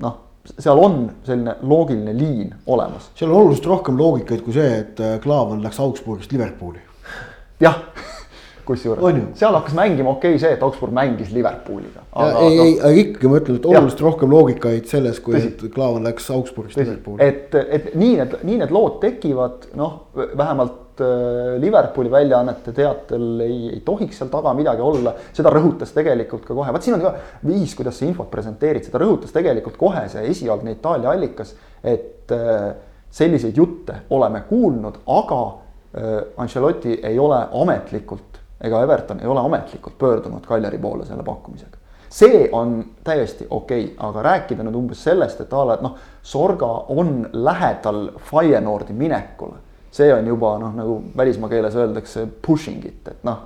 noh, seal on selline loogiline liin olemas.
seal on oluliselt rohkem loogikaid kui see, et Klaavan läks Augsburgist Liverpooli.
jah kusjuures, seal hakkas mängima okei okay, see, et Augsburg mängis Liverpooliga.
ei, ei, aga ikkagi ma ütlen, et oluliselt ja. rohkem loogikaid selles, kui Tõsi. et Klaavan läks Augsburgist Liverpooli.
et, et nii need, nii need lood tekivad, noh, vähemalt äh, Liverpooli väljaannete teatel ei, ei tohiks seal taga midagi olla. seda rõhutas tegelikult ka kohe, vot siin on ka viis, kuidas sa infot presenteerid, seda rõhutas tegelikult kohe see esialgne Itaalia allikas, et äh, selliseid jutte oleme kuulnud, aga äh, Ancelotti ei ole ametlikult ega Everton ei ole ametlikult pöördunud Kaljari poole selle pakkumisega. see on täiesti okei okay,, aga rääkida nüüd umbes sellest, et a la, et noh, Sorga on lähedal Feyenoordi minekule. See on juba noh, nagu välismaa keeles öeldakse pushing it, et noh,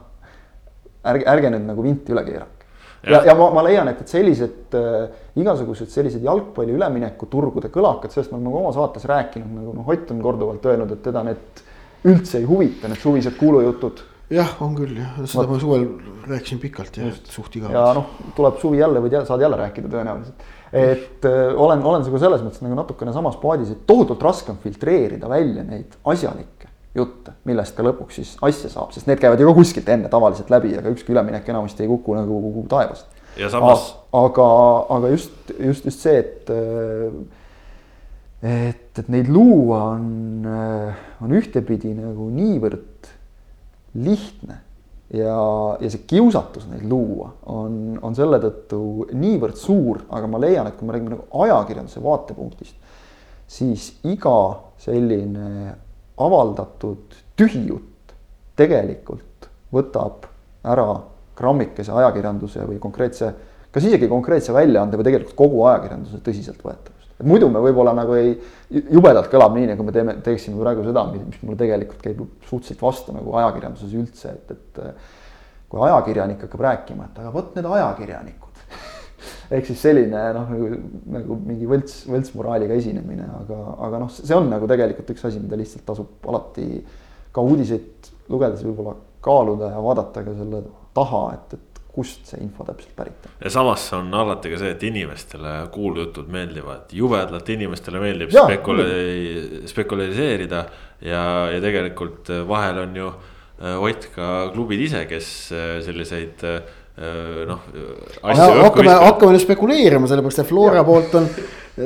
ärge, ärge nüüd nagu vinti üle keerake. ja, ja, ja ma, ma leian, et, et sellised äh, igasugused sellised jalgpalli üleminekuturgude kõlakad, sellest me oleme ka oma saates rääkinud, nagu noh, Ott on korduvalt öelnud, et teda need üldse ei huvita, need suvised kuulujutud
jah, on küll jah, seda ma suvel rääkisin pikalt ja suht igavesti.
ja noh, tuleb suvi jälle võid jälle, saad jälle rääkida tõenäoliselt. Et äh, olen, olen sinuga selles mõttes nagu natukene samas paadis, et tohutult raske on filtreerida välja neid asjalikke jutte, millest ka lõpuks siis asja saab, sest need käivad ju ka kuskilt enne tavaliselt läbi, aga ükski üleminek enamasti ei kuku nagu taevast.
ja samas.
aga, aga just, just, just see, et et, et neid luua on, on ühtepidi nagu niivõrd lihtne ja, ja see kiusatus neid luua on, on selle tõttu niivõrd suur, aga ma leian, et kui me räägime nagu ajakirjanduse vaatepunktist, siis iga selline avaldatud tühijutt tegelikult võtab ära grammikese ajakirjanduse või konkreetse, kas isegi konkreetse väljaande või tegelikult kogu ajakirjanduse tõsiseltvõetavust et muidu me võib-olla nagu ei, jubedalt kõlab nii, nagu me teeme, teeksime praegu seda, mis mulle tegelikult käib suhteliselt vastu nagu ajakirjanduses üldse, et, et kui ajakirjanik hakkab rääkima, et aga vot need ajakirjanikud ehk siis selline noh, nagu, nagu mingi võlts, võltsmoraaliga esinemine, aga, aga noh, see on nagu tegelikult üks asi, mida lihtsalt tasub alati ka uudiseid lugedes võib-olla kaaluda ja vaadata ka selle taha, et, et kust see info täpselt pärit on.
ja samas on alati ka see, et inimestele kuuljutud meeldivad, jubedalt inimestele meeldib spekule-, spekuleeriseerida. ja, ja tegelikult vahel on ju äh, Ott ka klubid ise, kes äh, selliseid äh, noh.
hakkame, hakkame nüüd spekuleerima, sellepärast et Flora ja. poolt on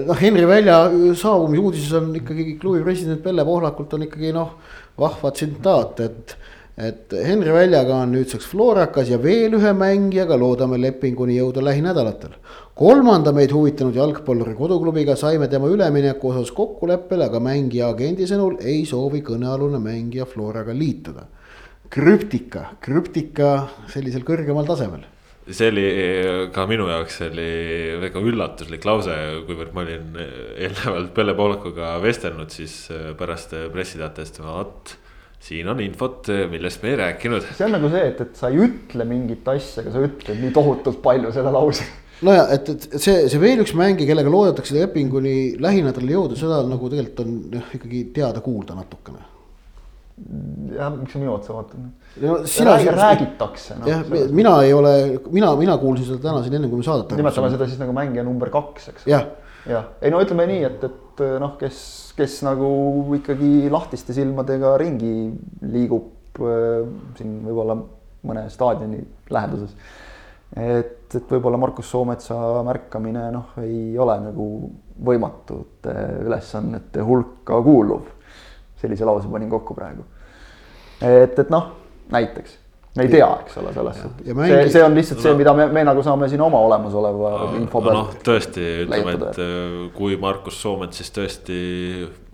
noh, Henri Välja saabumise uudises on ikkagi klubi president Pelle Pohlakult on ikkagi noh, vahva tsitaat, et et Henri Väljaga on nüüdseks Florakas ja veel ühe mängijaga loodame lepinguni jõuda lähinädalatel. kolmanda meid huvitanud jalgpalluri koduklubiga saime tema ülemineku osas kokkuleppele, aga mängija agendi sõnul ei soovi kõnealune mängija Floraga liituda. krüptika, krüptika sellisel kõrgemal tasemel
see oli ka minu jaoks oli väga üllatuslik lause, kuivõrd ma olin eelnevalt Pelle Poolakuga vestelnud, siis pärast pressiteatest, vot siin on infot, millest me ei rääkinud.
see on nagu see, et, et sa ei ütle mingit asja, aga sa ütled nii tohutult palju selle lause.
nojah, et, et see, see veel üks mängija, kellega loodetakse lepinguni lähinädalal jõuda, seda nagu tegelikult on noh, ikkagi teada-kuulda natukene.
jah, miks sa minu otsa vaatad? no sina. räägitakse
no,. jah, mina ei ole, mina, mina kuulsin seda täna siin enne, kui me saadet.
nimetame seda siis nagu mängija number kaks, eks.
jah.
jah, ei no ütleme nii, et, et noh, kes kes nagu ikkagi lahtiste silmadega ringi liigub äh, siin võib-olla mõne staadioni läheduses. et, et võib-olla Markus Soometsa märkamine noh, ei ole nagu võimatute ülesannete hulka kuuluv. sellise lause panin kokku praegu. et, et noh, näiteks ei tea, eks ole, selles suhtes. see, see on lihtsalt no, see, mida me, me nagu saame siin oma olemasoleva no, info pealt.
noh, tõesti ütleme, et äh, kui Markus Soomet siis tõesti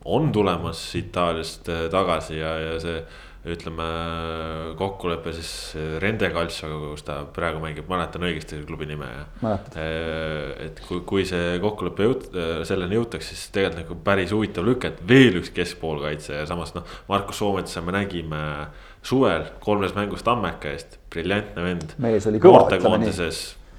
on tulemas Itaaliast äh, tagasi ja, ja see ütleme kokkulepe siis Rende Calcioga, kus ta praegu mängib, mäletan õigesti klubi nime. Äh, et kui, kui see kokkulepe jõut-, selleni jõutakse, siis tegelikult nagu päris huvitav lüke, et veel üks keskpoolkaitse ja samas noh. Markus Soometsa me nägime suvel kolmes mängus Tammeka eest, briljantne vend.
mees oli kõva, ütleme
nii.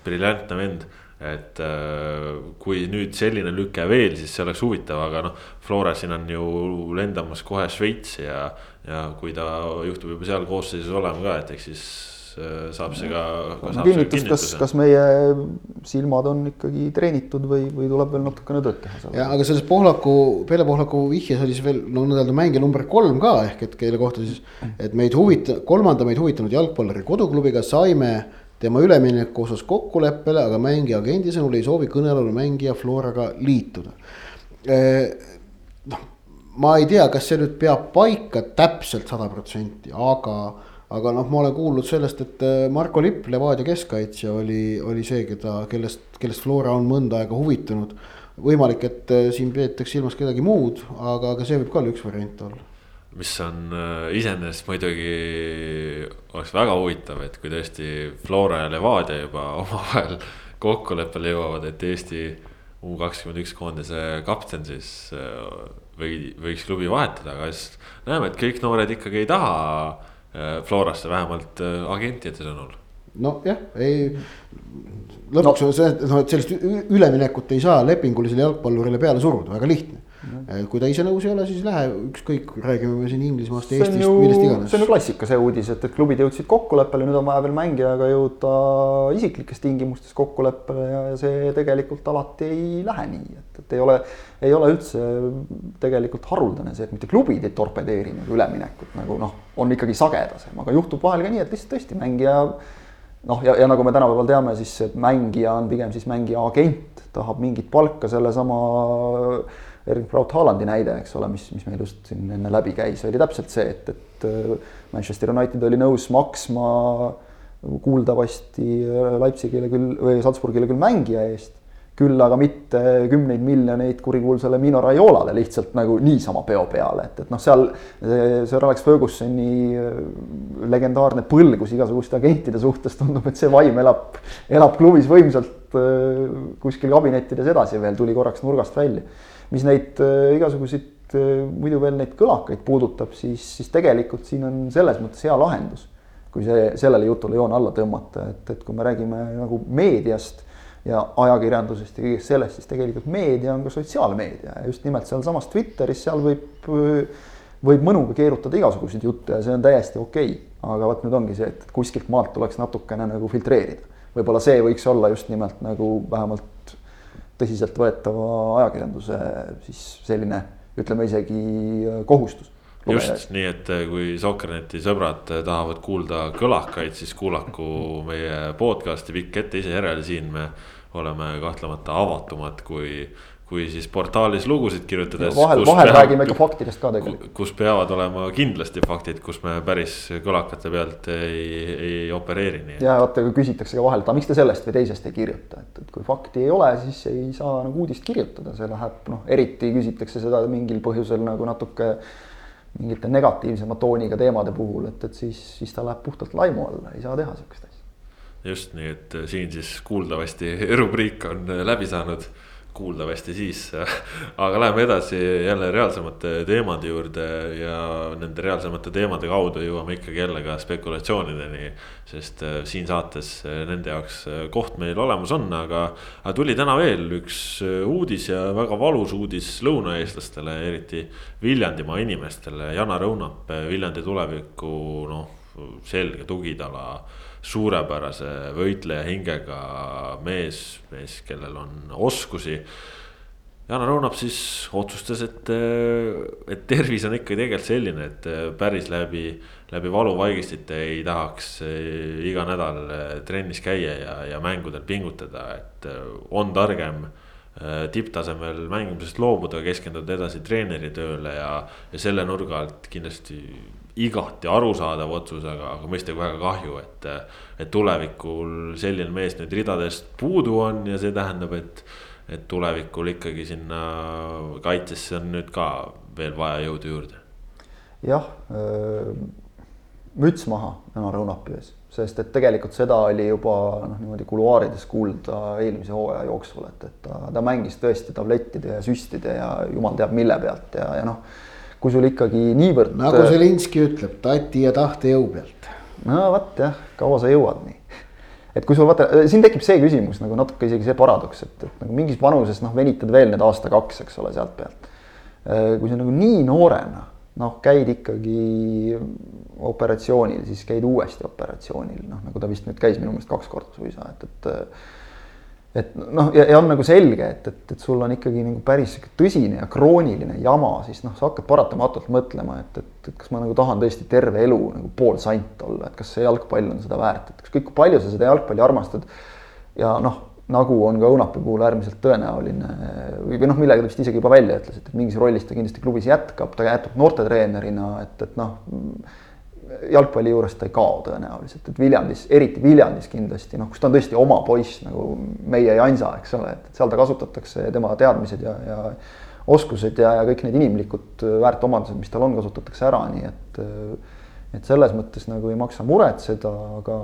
briljantne vend et äh, kui nüüd selline lüke veel, siis see oleks huvitav, aga noh, Flora siin on ju lendamas kohe Šveitsi ja, ja kui ta juhtub juba seal koosseisus olema ka, et eks siis äh, saab see ka.
kinnitus, kas, kas meie silmad on ikkagi treenitud või, või tuleb veel natukene tööd teha
seal. ja aga selles Pohlaku, Pele Pohlaku vihjes oli siis veel no nii-öelda mängija number kolm ka ehk et kelle kohta siis, et meid huvita-, kolmanda meid huvitanud jalgpalluri koduklubiga saime tema ülemineku osas kokkuleppele, aga mängija agendi sõnul ei soovi kõnealune mängija Floraga liituda. noh, ma ei tea, kas see nüüd peab paika täpselt sada protsenti, aga, aga noh, ma olen kuulnud sellest, et Marko Lipp, Levadia keskkaitsja oli, oli see, keda, kellest, kellest Flora on mõnda aega huvitunud. võimalik, et siin peetakse silmas kedagi muud, aga, aga see võib ka üks variant olla
mis on äh, iseenesest muidugi oleks väga huvitav, et kui tõesti Flora ja Levadia juba omavahel kokkuleppele jõuavad, et Eesti U kakskümmend üks koondise kapten siis äh, või võiks klubi vahetada, aga siis näeme, et kõik noored ikkagi ei taha äh, Florasse, vähemalt agentide sõnul.
nojah, ei lõpuks no. on see, et noh, et sellist üleminekut ei saa lepingulisele jalgpallurile peale suruda, väga lihtne. Kui ta ise nõus ei ole, siis lähe, ükskõik, räägime me siin Inglismaast, Eestist, millest iganes.
see on ju klassika, see uudis, et, et klubid jõudsid kokkuleppele, nüüd on vaja veel mängijaga jõuda isiklikes tingimustes kokkuleppele ja, ja see tegelikult alati ei lähe nii, et, et ei ole. ei ole üldse tegelikult haruldane see, et mitte klubid ei torpedeeri nagu üleminekut nagu noh, on ikkagi sagedasem, aga juhtub vahel ka nii, et lihtsalt tõesti mängija noh, ja, ja nagu me tänapäeval teame, siis mängija on pigem siis mängija agent, tahab mingit palka sellesama Erling Braut Haalandi näide, eks ole, mis, mis meil just siin enne läbi käis, oli täpselt see, et, et äh, Manchester United oli nõus maksma kuuldavasti äh, Leipzigile küll või Salzburgile küll mängija eest, küll aga mitte kümneid miljoneid kurikuulsale Mino Raiolale lihtsalt nagu niisama peo peale, et, et noh, seal see Alex Fergusoni äh, legendaarne põlgus igasuguste agentide suhtes tundub, et see vaim elab, elab klubis võimsalt kuskil kabinettides edasi veel, tuli korraks nurgast välja mis neid äh, igasuguseid äh, muidu veel neid kõlakaid puudutab, siis, siis tegelikult siin on selles mõttes hea lahendus. kui see, sellele jutule joon alla tõmmata, et, et kui me räägime nagu meediast ja ajakirjandusest ja kõigest sellest, siis tegelikult meedia on ka sotsiaalmeedia ja just nimelt sealsamas Twitteris, seal võib, võib mõnuga keerutada igasuguseid jutte ja see on täiesti okei okay.. aga vot nüüd ongi see, et kuskilt maalt tuleks natukene nagu filtreerida. võib-olla see võiks olla just nimelt nagu vähemalt tõsiseltvõetava ajakirjanduse siis selline, ütleme isegi äh, kohustus.
just nii, et äh, kui Sokkerneti sõbrad äh, tahavad kuulda kõlakaid, siis kuulaku meie podcast'i pikk ette ise järele, siin me oleme kahtlemata avatumad kui kui siis portaalis lugusid kirjutades.
vahel, vahel peab, räägime ikka faktidest ka tegelikult.
kus peavad olema kindlasti faktid, kus me päris kõlakate pealt ei, ei opereeri, nii.
ja vaata, kui küsitakse ka vahel, et aga miks te sellest või teisest ei kirjuta, et, et kui fakti ei ole, siis ei saa nagu uudist kirjutada, see läheb noh, eriti küsitakse seda mingil põhjusel nagu natuke mingite negatiivsema tooniga teemade puhul, et, et siis, siis ta läheb puhtalt laimu alla, ei saa teha sihukest asja.
just nii, et siin siis kuuldavasti rubriik on läbi saanud kuuldavasti siis. aga läheme edasi jälle reaalsemate teemade juurde ja nende reaalsemate teemade kaudu jõuame ikkagi jälle ka spekulatsioonideni. sest äh, siin saates äh, nende jaoks äh, koht meil olemas on, aga, aga tuli täna veel üks uudis ja väga valus uudis lõunaeestlastele, eriti Viljandimaa inimestele. Jana Õunap, Viljandi tuleviku noh, selge tugitala suurepärase võitleja hingega mees, mees, kellel on oskusi. Jana Roonap siis otsustas, et, et tervis on ikka tegelikult selline, et päris läbi, läbi valuvaigistite ei tahaks iga nädal trennis käia ja, ja mängudel pingutada, et on targem tipptasemel mängimisest loobuda, keskenduda edasi treeneritööle ja, ja selle nurga alt kindlasti igati arusaadav otsus, aga, aga mõistagi väga kahju, et. et tulevikul selline mees nüüd ridadest puudu on ja see tähendab, et, et tulevikul ikkagi sinna kaitsesse on nüüd ka veel vaja jõudu juurde.
jah, müts maha Janar Õunapi ees, sest et tegelikult seda oli juba noh, niimoodi kuluaarides kuulda eelmise hooaja jooksul, et, et ta, ta mängis tõesti tablettide ja süstide ja jumal teab mille pealt ja, ja noh. Kui sul ikkagi niivõrd.
nagu Zelinski ütleb, tati ja tahtejõu pealt.
no vot jah, kaua sa jõuad nii et kui sul vaata, siin tekib see küsimus nagu natuke isegi see paradoks, et, et nagu mingis vanuses noh, venitad veel need aasta-kaks, eks ole, sealt pealt. kui sa nagu nii noorena noh, käid ikkagi operatsioonil, siis käid uuesti operatsioonil, noh nagu ta vist nüüd käis minu meelest kaks korda suisa, et, et. Et noh, ja, on nagu selge, et, et, et sul on ikkagi nagu päris tõsine ja krooniline jama, siis noh, sa hakkad paratamatult mõtlema, et, et, et kas ma nagu tahan tõesti terve elu nagu pool sant olla, et kas see jalgpall on seda väärt, et ükskõik kui palju sa seda jalgpalli armastad. ja noh nagu on ka Õunapi puhul äärmiselt tõenäoline või noh, millega ta vist isegi juba välja ütles, et mingis rollis ta kindlasti klubis jätkab, ta jätkab noortetreenerina, et, et noh. Jalgpalli juures ta ei kao tõenäoliselt, et Viljandis, eriti Viljandis kindlasti noh, kus ta on tõesti oma poiss nagu meie Jansa, eks ole, et seal ta kasutatakse tema teadmised ja, ja oskused ja, ja kõik need inimlikud väärtomadused, mis tal on, kasutatakse ära, nii et et selles mõttes nagu ei maksa muretseda, aga,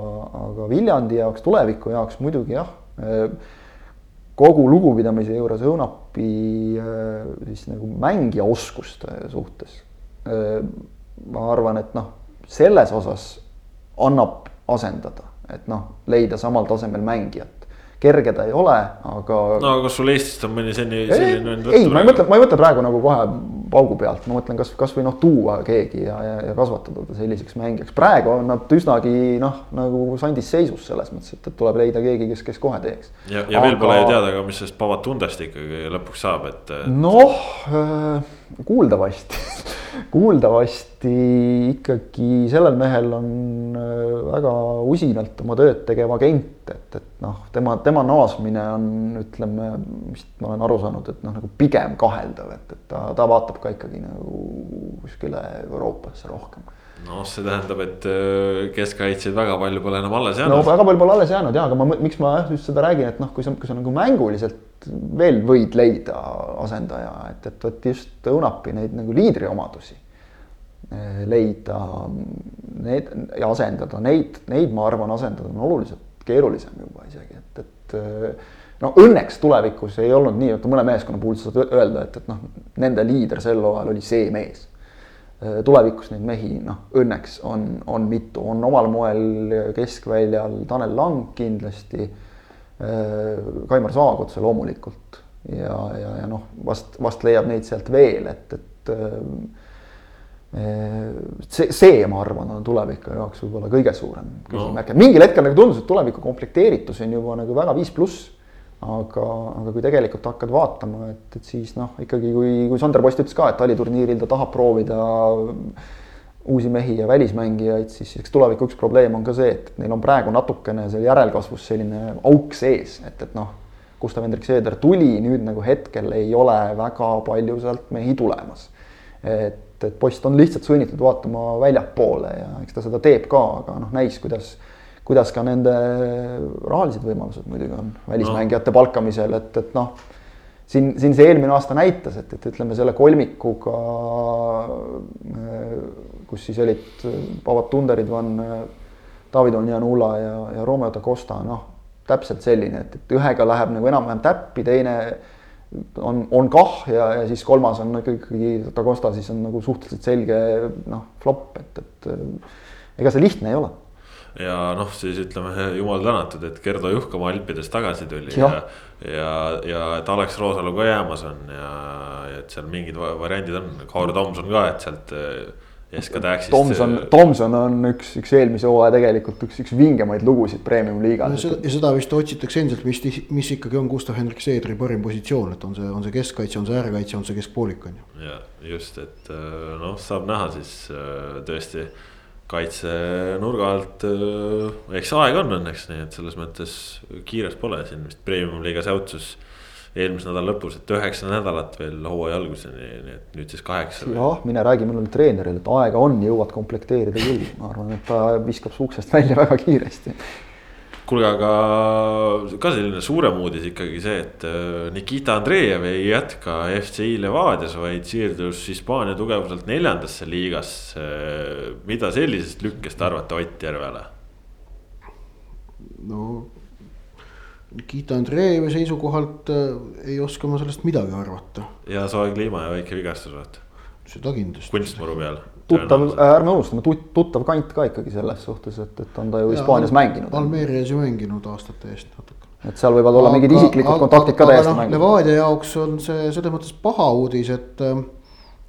aga Viljandi jaoks, tuleviku jaoks muidugi jah kogu lugupidamise juures Õunapi äh, siis nagu mängija oskuste suhtes. Äh, ma arvan, et noh, selles osas annab asendada, et noh, leida samal tasemel mängijat kerge ta ei ole, aga.
no kas sul Eestist on mõni selline, selline
vend võtta? ei, ma ei mõtle, ma ei mõtle praegu nagu kohe paugu pealt, ma mõtlen kas, kasvõi noh, tuua keegi ja, ja, ja kasvatada ta selliseks mängijaks. praegu on nad üsnagi noh, nagu sandis seisus selles mõttes, et, et tuleb leida keegi, kes, kes kohe teeks.
ja, ja aga... veel pole ju teada ka, mis sellest Pavatundest ikkagi lõpuks saab, et, et....
noh äh,, kuuldavasti kuuldavasti ikkagi sellel mehel on äh, väga usinalt oma tööd tegev agent, et, et noh, tema, tema naasmine on, ütleme, vist ma olen aru saanud, et noh, nagu pigem kaheldav, et, et ta, ta vaatab ka ikkagi nagu kuskile Euroopasse rohkem
noh, see tähendab, et äh, keskkaitsjaid väga palju pole enam alles jäänud.
no väga palju pole alles jäänud ja, aga ma, miks ma just seda räägin, et noh, kui sa, kui sa nagu mänguliselt veel võid leida asendaja, et, et vot just Õunapi neid nagu liidriomadusi eh, leida, need ja asendada neid, neid ma arvan, asendada on oluliselt keerulisem juba isegi, et, et eh, no õnneks tulevikus ei olnud nii, et mõne meeskonna puhul sa saad öelda, et, et noh, nende liider sel hooajal oli see mees. Eh, tulevikus neid mehi, noh, õnneks on, on mitu, on omal moel keskväljal Tanel Lang kindlasti Kaimar Saagotsa loomulikult ja, ja, ja noh, vast, vast leiab neid sealt veel, et, et äh, see, see, ma arvan, on tuleviku jaoks võib-olla kõige suurem küsimärk no., mingil hetkel nagu tundus, et tuleviku komplekteeritus on juba nagu väga viis pluss. aga, aga kui tegelikult hakkad vaatama, et, et siis noh, ikkagi kui, kui Sander Post ütles ka, et taliturniiril ta tahab proovida uusi mehi ja välismängijaid, siis eks tuleviku üks probleem on ka see, et neil on praegu natukene seal järelkasvus selline auk sees, et, et noh. Gustav Hendrik Seeder tuli, nüüd nagu hetkel ei ole väga palju sealt mehi tulemas. et, et post on lihtsalt sunnitud vaatama väljapoole ja eks ta seda teeb ka, aga noh, näis, kuidas kuidas ka nende rahalised võimalused muidugi on välismängijate palkamisel, et, et noh siin, siin see eelmine aasta näitas, et, et ütleme selle kolmikuga, kus siis olid Pavat Tunderid, Van, David Onjanula ja, ja Romeo da Costa, noh, täpselt selline, et, et ühega läheb nagu enam-vähem täppi, teine on, on kah ja, ja siis kolmas on ikkagi da Costa, siis on nagu suhteliselt selge noh, flop, et, et ega see lihtne ei ole
ja noh, siis ütleme jumal tänatud, et Gerdo Juhkama Alpidest tagasi tuli ja, ja, ja, ja et Alex Roosalu ka jäämas on ja, ja et seal mingid variandid on, Kaur Tomson ka, et sealt. SK Taxist.
Tomson, Tomson on üks, üks eelmise hooaja tegelikult üks, üks vingemaid lugusid premium-liigas
no,. ja seda vist otsitakse endiselt, mis, mis ikkagi on Gustav Hendrik Seedri parim positsioon, et on see, on see keskkaitse, on see äärekaitse, on see keskpoolik on
ju. ja just, et noh, saab näha siis tõesti kaitsenurga alt, äh, eks aega on õnneks, nii et selles mõttes kiires pole siin vist premium-liiga säutsus eelmise nädala lõpus, et üheksa nädalat veel hooaja alguseni, nii et nüüd siis kaheksa.
jah, mine räägi mulle treenerile, et aega on, jõuad komplekteerida küll, ma arvan, et ta viskab su uksest välja väga kiiresti
kuulge, aga ka selline suurem uudis ikkagi see, et äh, Nikita Andreev ei jätka FCI Levadias, vaid siirdus Hispaania tugevuselt neljandasse liigasse. mida sellisest lükkest arvate Ott Järvele?
no Nikita Andreevi seisukohalt äh, ei oska ma sellest midagi arvata,
ja soe kliima ja väike vigastus vaata,
seda kindlasti.
kunstmuru peal.
tuttav, ärme unustame, tuttav kant ka ikkagi selles suhtes, et, et on ta ju Hispaanias mänginud.
Almeerias ju mänginud aastate eest natuke.
et seal võivad olla mingid isiklikud kontaktid ka täiesti mängus.
Levadia jaoks on see selles mõttes paha uudis, et,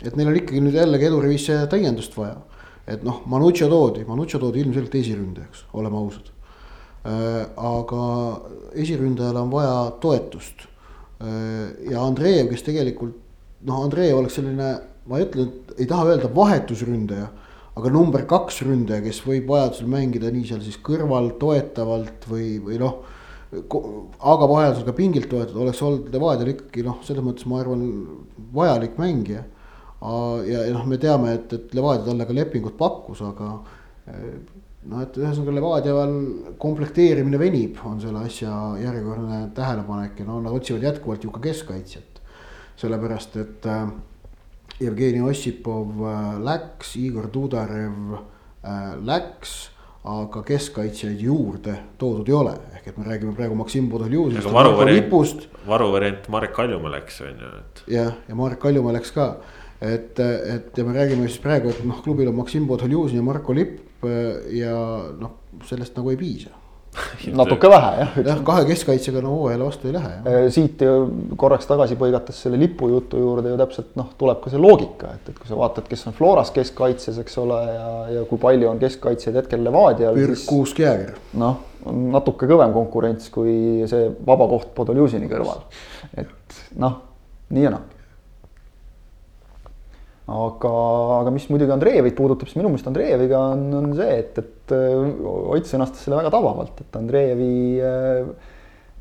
et neil on ikkagi nüüd jällegi eduriviisse täiendust vaja. et noh, Manuccio toodi, Manuccio toodi ilmselgelt esiründajaks, oleme ausad. Aga esiründajale on vaja toetust. ja Andreev, kes tegelikult noh, Andreev oleks selline, ma ei ütle, ei taha öelda vahetusründaja aga number kaks ründaja, kes võib vajadusel mängida nii seal siis kõrval toetavalt või, või noh. aga vajadusel ka pingilt toetada, oleks olnud Levadial ikkagi noh, selles mõttes ma arvan, vajalik mängija. ja, ja noh, me teame, et, et Levadia talle ka lepingut pakkus, aga noh, et ühesõnaga Levadial komplekteerimine venib, on selle asja järjekordne tähelepanek ja no nad otsivad jätkuvalt ju ka keskkaitsjat. sellepärast, et äh, Jevgeni Ossipov äh, läks, Igor Tudarev äh, läks, aga keskkaitsjaid juurde toodud ei ole, ehk et me räägime praegu Maksim Podoljuzist
varuvariant varuvariant Marek Kaljumaa läks on ju, et
jah, ja Marek Kaljumaa läks ka. et, et ja me räägime siis praegu, et noh, klubil on Maksim Podoljuzin ja Marko Lipp äh, ja noh, sellest nagu ei piisa.
natuke vähe jah
jah, kahe keskkaitsjaga no hooajale vastu ei lähe jah.
siit ju korraks tagasi põigates selle lipujutu juurde ju täpselt noh, tuleb ka see loogika, et, et kui sa vaatad, kes on Floras keskkaitses, eks ole, ja, ja kui palju on keskkaitsjaid hetkel Levadial,
Birk
siis
Kuusk Jääger,
noh, on natuke kõvem konkurents kui see vaba koht Podoljuzini kõrval. et noh, nii ja naa. aga, aga mis muidugi Andreevit puudutab, siis minu meelest Andreeviga on, on see, et, et äh, Ott sõnastas selle väga tabavalt, et Andreevi äh,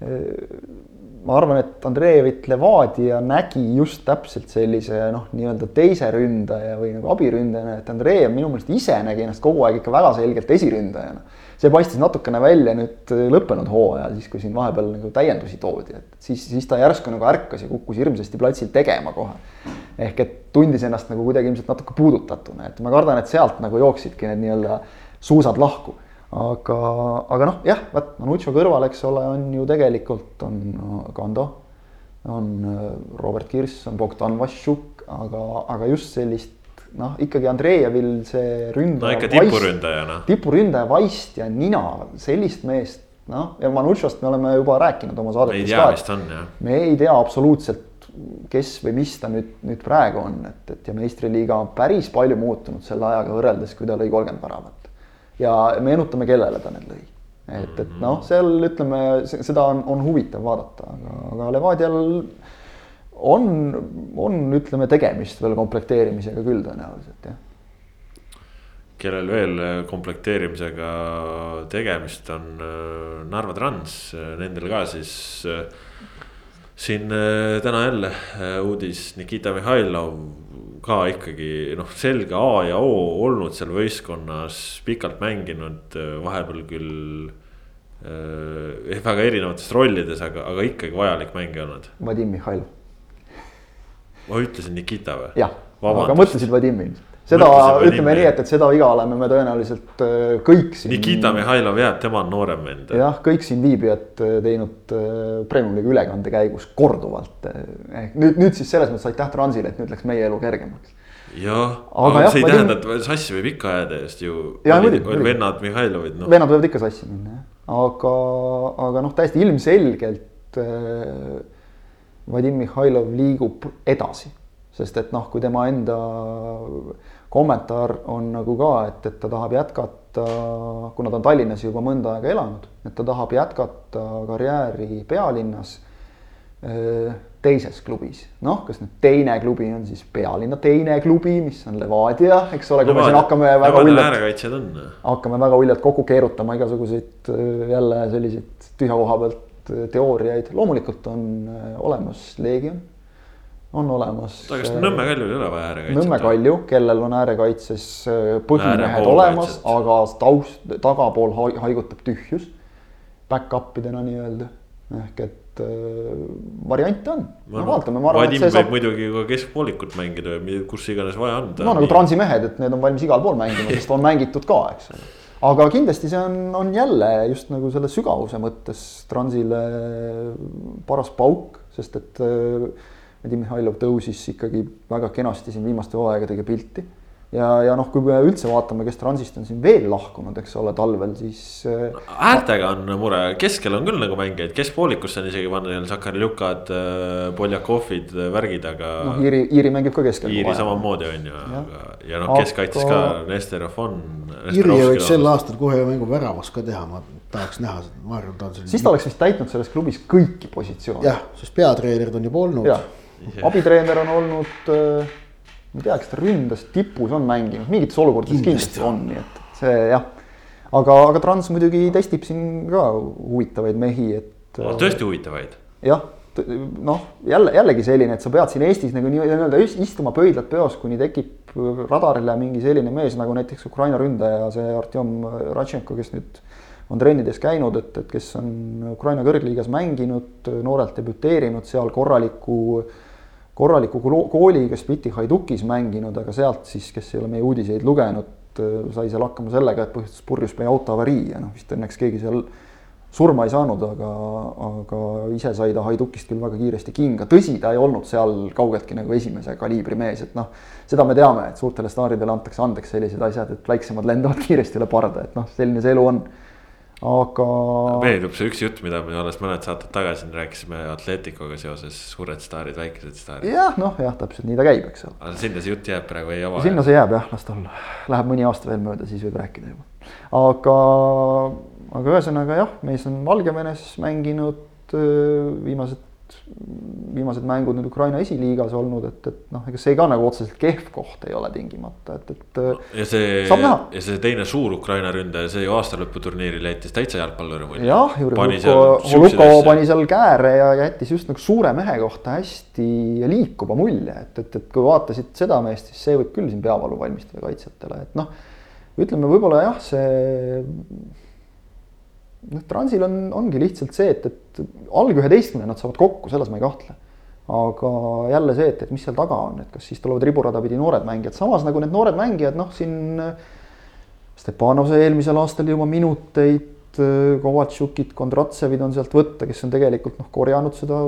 äh, ma arvan, et Andreevit Levadia nägi just täpselt sellise noh, nii-öelda teise ründaja või nagu abiründajana, et Andreev minu meelest ise nägi ennast kogu aeg ikka väga selgelt esiründajana. See paistis natukene välja nüüd lõppenud hooajal, siis kui siin vahepeal nagu täiendusi toodi, et siis, siis ta järsku nagu ärkas ja kukkus hirmsasti platsil tegema kohe. ehk et tundis ennast nagu kuidagi ilmselt natuke puudutatuna, et ma kardan, et sealt nagu jooksidki need nii-öelda suusad lahku aga, aga noh, jah, vaat Manucho kõrval, eks ole, on ju tegelikult on Kando, on äh, Robert Kirss, on Bogdan Vašjuk, aga, aga just sellist noh, ikkagi Andreevil see
no
ründaja.
ikka tipuründajana.
tipuründaja vaist ja nina, sellist meest, noh, ja Manuchost me oleme juba rääkinud oma
ei
saadetes
tea,
ka
mis, ta on jah.
me ei tea absoluutselt, kes või mis ta nüüd, nüüd praegu on, et, et ja meistriliiga on päris palju muutunud selle ajaga võrreldes, kui ta lõi kolmkümmend väravat. ja meenutame, kellele ta need lõi. et, et noh, seal ütleme, seda on, on huvitav vaadata, aga, aga Levadial on, on, ütleme, tegemist veel komplekteerimisega küll tõenäoliselt jah.
kellel veel komplekteerimisega tegemist on äh, Narva Trans, nendel ka siis äh, siin äh, täna jälle äh, uudis Nikita Mihhailov ka ikkagi noh, selge A ja O olnud seal võistkonnas pikalt mänginud, vahepeal küll äh, väga erinevates rollides, aga, aga ikkagi vajalik mängija olnud.
Vadim Mihhailov,
ma ütlesin Nikita või?
jah, aga mõtlesid Vadimi ilmselt. seda ütleme nii, et, et seda viga oleme me tõenäoliselt äh, kõik siin.
Nikita Mihhailov jääb, tema on noorem vend.
jah, kõik siin viibijad äh, teinud äh, Premium-liiga ülekande käigus korduvalt. ehk nüüd, nüüd siis selles mõttes aitäh Transile, et nüüd läks meie elu kergemaks.
jah,
Aga
aga
jah,
see ei tähenda, et sassi võib ikka ajada just ju. Vennad Mihhailovid, noh.
vennad võivad ikka sassi minna jah, aga, aga noh, täiesti ilmselgelt äh, Vadim Mihhailov liigub edasi, sest et noh, kui tema enda kommentaar on nagu ka, et, et ta tahab jätkata, kuna ta on Tallinnas juba mõnda aega elanud, et ta tahab jätkata karjääri pealinnas öö, teises klubis. noh, kas nüüd teine klubi on siis pealinna teine klubi, mis on Levadia, eks ole, kui me siin hakkame väga uljalt hakkame väga uljalt kokku keerutama igasuguseid äh, jälle selliseid tühja koha pealt äh, teooriaid, loomulikult on äh, olemas Leegion, on olemas.
aga kas Nõmme Kaljul ei ole vaja äärekaitset?
Nõmme Kalju, kellel on äärekaitses äh, põhimehed olemas, aga taust, tagapool hai- haigutab tühjus. Back-up idena nii-öelda, ehk et äh, variante on. no vaatame, ma arvan, et see
võib
saab,
muidugi ka keskpoolikut mängida kus iganes vaja on.
no nagu Transi mehed, et need on valmis igal pool mängima, sest on mängitud ka, eks ole. Aga kindlasti see on, on jälle just nagu selle sügavuse mõttes Transile paras pauk, sest et äh, Vadim Mihhailov tõusis ikkagi väga kenasti siin viimaste hooaegadega pilti ja, ja noh, kui me üldse vaatame, kes Transist on siin veel lahkunud, eks ole, talvel, siis.
Äh, äärtega on mure, keskel on küll nagu mängijaid, keskpoolikusse on isegi panna neil Sakarljukad, äh, Poljakovid, äh, värgid, aga.
noh, Iiri, Iiri mängib ka keskel.
Iiri samamoodi on ju, aga ja noh, keskkaitses ka Nesterov on.
Iiri võiks sel aastal kohe mängu väravas ka teha, ma tahaks näha, ma arvan, ta on
selline. siis ta oleks vist täitnud selles klubis kõiki positsioone.
jah, sest peatreenerid on juba olnud.
abitreener on olnud ma ei tea, kas ta ründas tipus on mänginud, mingites olukordades kindlasti, kindlasti on, nii et see jah. aga, aga Trans muidugi testib siin ka huvitavaid mehi, et
no,. tõesti huvitavaid.
jah, noh, jälle jällegi selline, et sa pead siin Eestis nagu nii-öelda istuma pöidlad peos, kuni tekib radarile mingi selline mees nagu näiteks Ukraina ründaja, see Artjom Ratšenko, kes nüüd on trennides käinud, et, et kes on Ukraina kõrgliigas mänginud, noorelt debüteerinud seal korraliku äh, korraliku kooliga Spliti Haidukis mänginud, aga sealt siis, kes ei ole meie uudiseid lugenud, sai seal hakkama sellega, et põhjustas purjuspäi auto avarii ja noh, vist õnneks keegi seal surma ei saanud, aga, aga ise sai ta Haidukist küll väga kiiresti kinga, tõsi, ta ei olnud seal kaugeltki nagu esimese kaliibri mees, et noh, seda me teame, et suurtele staaridele antakse andeks sellised asjad, et väiksemad lendavad kiiresti üle parda, et noh, selline see elu on aga.
meenub see üks jutt, mida me alles mõned saated tagasi rääkisime Atleticoga seoses, suured staarid, väikesed staarid.
jah, noh jah, täpselt nii ta käib, eks ole.
aga sinna see jutt jääb praegu, ei ava.
sinna see jääb jah, las ta olla, läheb mõni aasta veel mööda, siis võib rääkida juba. aga, aga ühesõnaga jah, mees on Valgevenes mänginud viimased viimased mängud nüüd Ukraina esiliigas olnud, et, et noh, ega see ka nagu otseselt kehv koht ei ole tingimata, et, et
ja see, ja see teine suur Ukraina ründaja, see ju aastalõputurniiril jättis täitsa jalgpalluri mulje.
jah, Juri Holuko pani seal kääre ja jättis just nagu suure mehe kohta hästi liikuva mulje, et, et, et kui vaatasid seda meest, siis see võib küll siin peavalu valmistada kaitsjatele, et noh. ütleme võib-olla jah, see noh, Transil on, ongi lihtsalt see, et, et alg üheteistkümne nad saavad kokku, selles ma ei kahtle. aga jälle see, et, et mis seal taga on, et kas siis tulevad riburada pidi noored mängijad, samas nagu need noored mängijad, noh siin. Stepanov sai eelmisel aastal juba minuteid, Kovatšukid, Kondratsevid on sealt võtta, kes on tegelikult noh, korjanud seda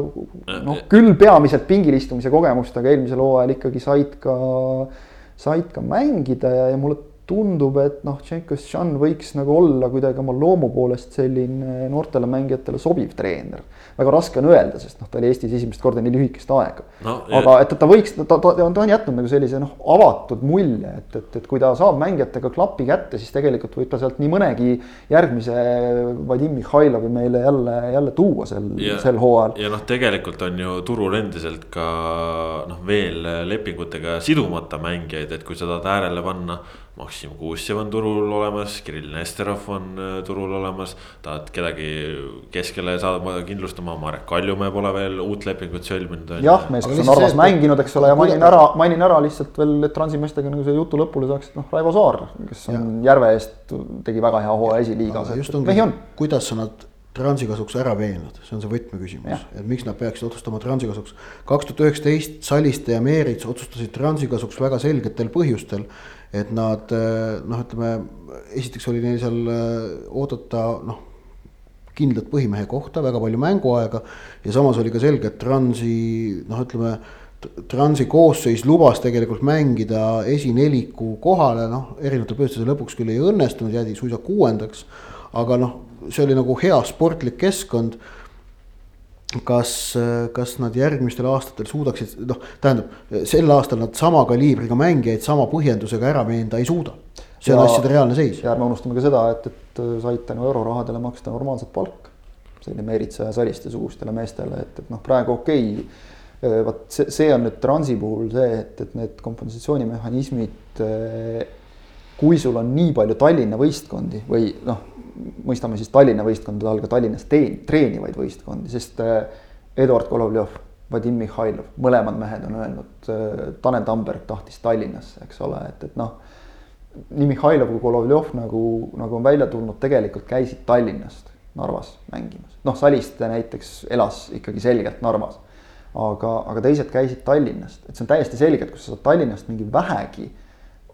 noh, küll peamiselt pingil istumise kogemust, aga eelmisel hooajal ikkagi said ka, said ka mängida ja, ja mulle tundub, et noh, Tšenko-Tšan võiks nagu olla kuidagi oma loomu poolest selline noortele mängijatele sobiv treener. väga raske on öelda, sest noh, ta oli Eestis esimest korda nii lühikest aega no,. aga et ta võiks, ta, ta, ta on jätnud nagu sellise noh, avatud mulje, et, et, et kui ta saab mängijatega klapi kätte, siis tegelikult võib ta sealt nii mõnegi järgmise Vadim Mihhailovi meile jälle, jälle tuua sel, sel hooajal.
ja noh, tegelikult on ju turul endiselt ka noh, veel lepingutega sidumata mängijaid, et kui sa tahad äärele panna Maksim Kuusjev on turul olemas, Kirill Nesterov on äh, turul olemas. tahad kedagi keskele saada kindlustama, Marek Kaljumäe pole veel uut lepingut sõlminud.
jah, mees, kes on Narvas see, mänginud, eks ole, ja mainin ära, mainin ära lihtsalt veel, et transimeestega nagu see jutu lõpule saaks, noh, Raivo Saar, kes on ja. Järve eest, tegi väga hea hooaja esiliigas.
just ongi, kuidas sa nad transi kasuks ära veennud, see on see võtmeküsimus, et miks nad peaksid otsustama transi kasuks. kaks tuhat üheksateist Saliste ja Meerits otsustasid transi kasuks väga selgetel põhjustel et nad eh, noh, ütleme esiteks oli neil seal eh, oodata noh, kindlat põhimehe kohta, väga palju mänguaega ja samas oli ka selge, et Transi noh, ütleme Transi koosseis lubas tegelikult mängida esineliku kohale, noh, erinevatel põhjustel lõpuks küll ei õnnestunud, jäädi suisa kuuendaks. aga noh, see oli nagu hea sportlik keskkond kas, kas nad järgmistel aastatel suudaksid, noh, tähendab, sel aastal nad sama kaliibriga mängijaid sama põhjendusega ära veenda ei suuda. see on asjade reaalne seis.
ja ärme unustame ka seda, et, et said tänu eurorahadele maksta normaalset palka. selline Meeritsa ja Saliste sugustele meestele, et, et noh, praegu okei okay, vot see, see on nüüd Transi puhul see, et, et need kompensatsioonimehhanismid. kui sul on nii palju Tallinna võistkondi või noh mõistame siis Tallinna võistkondade all ka Tallinnas teen-, treenivaid võistkondi, sest äh, Eduard Golovjov, Vadim Mihhailov, mõlemad mehed on öelnud, äh, Tanel Tamberg tahtis Tallinnasse, eks ole, et, et noh. nii Mihhailov kui Golovjov nagu, nagu on välja tulnud, tegelikult käisid Tallinnast Narvas mängimas. noh, Saliste näiteks elas ikkagi selgelt Narvas. aga, aga teised käisid Tallinnast, et see on täiesti selge, et kui sa saad Tallinnast mingi vähegi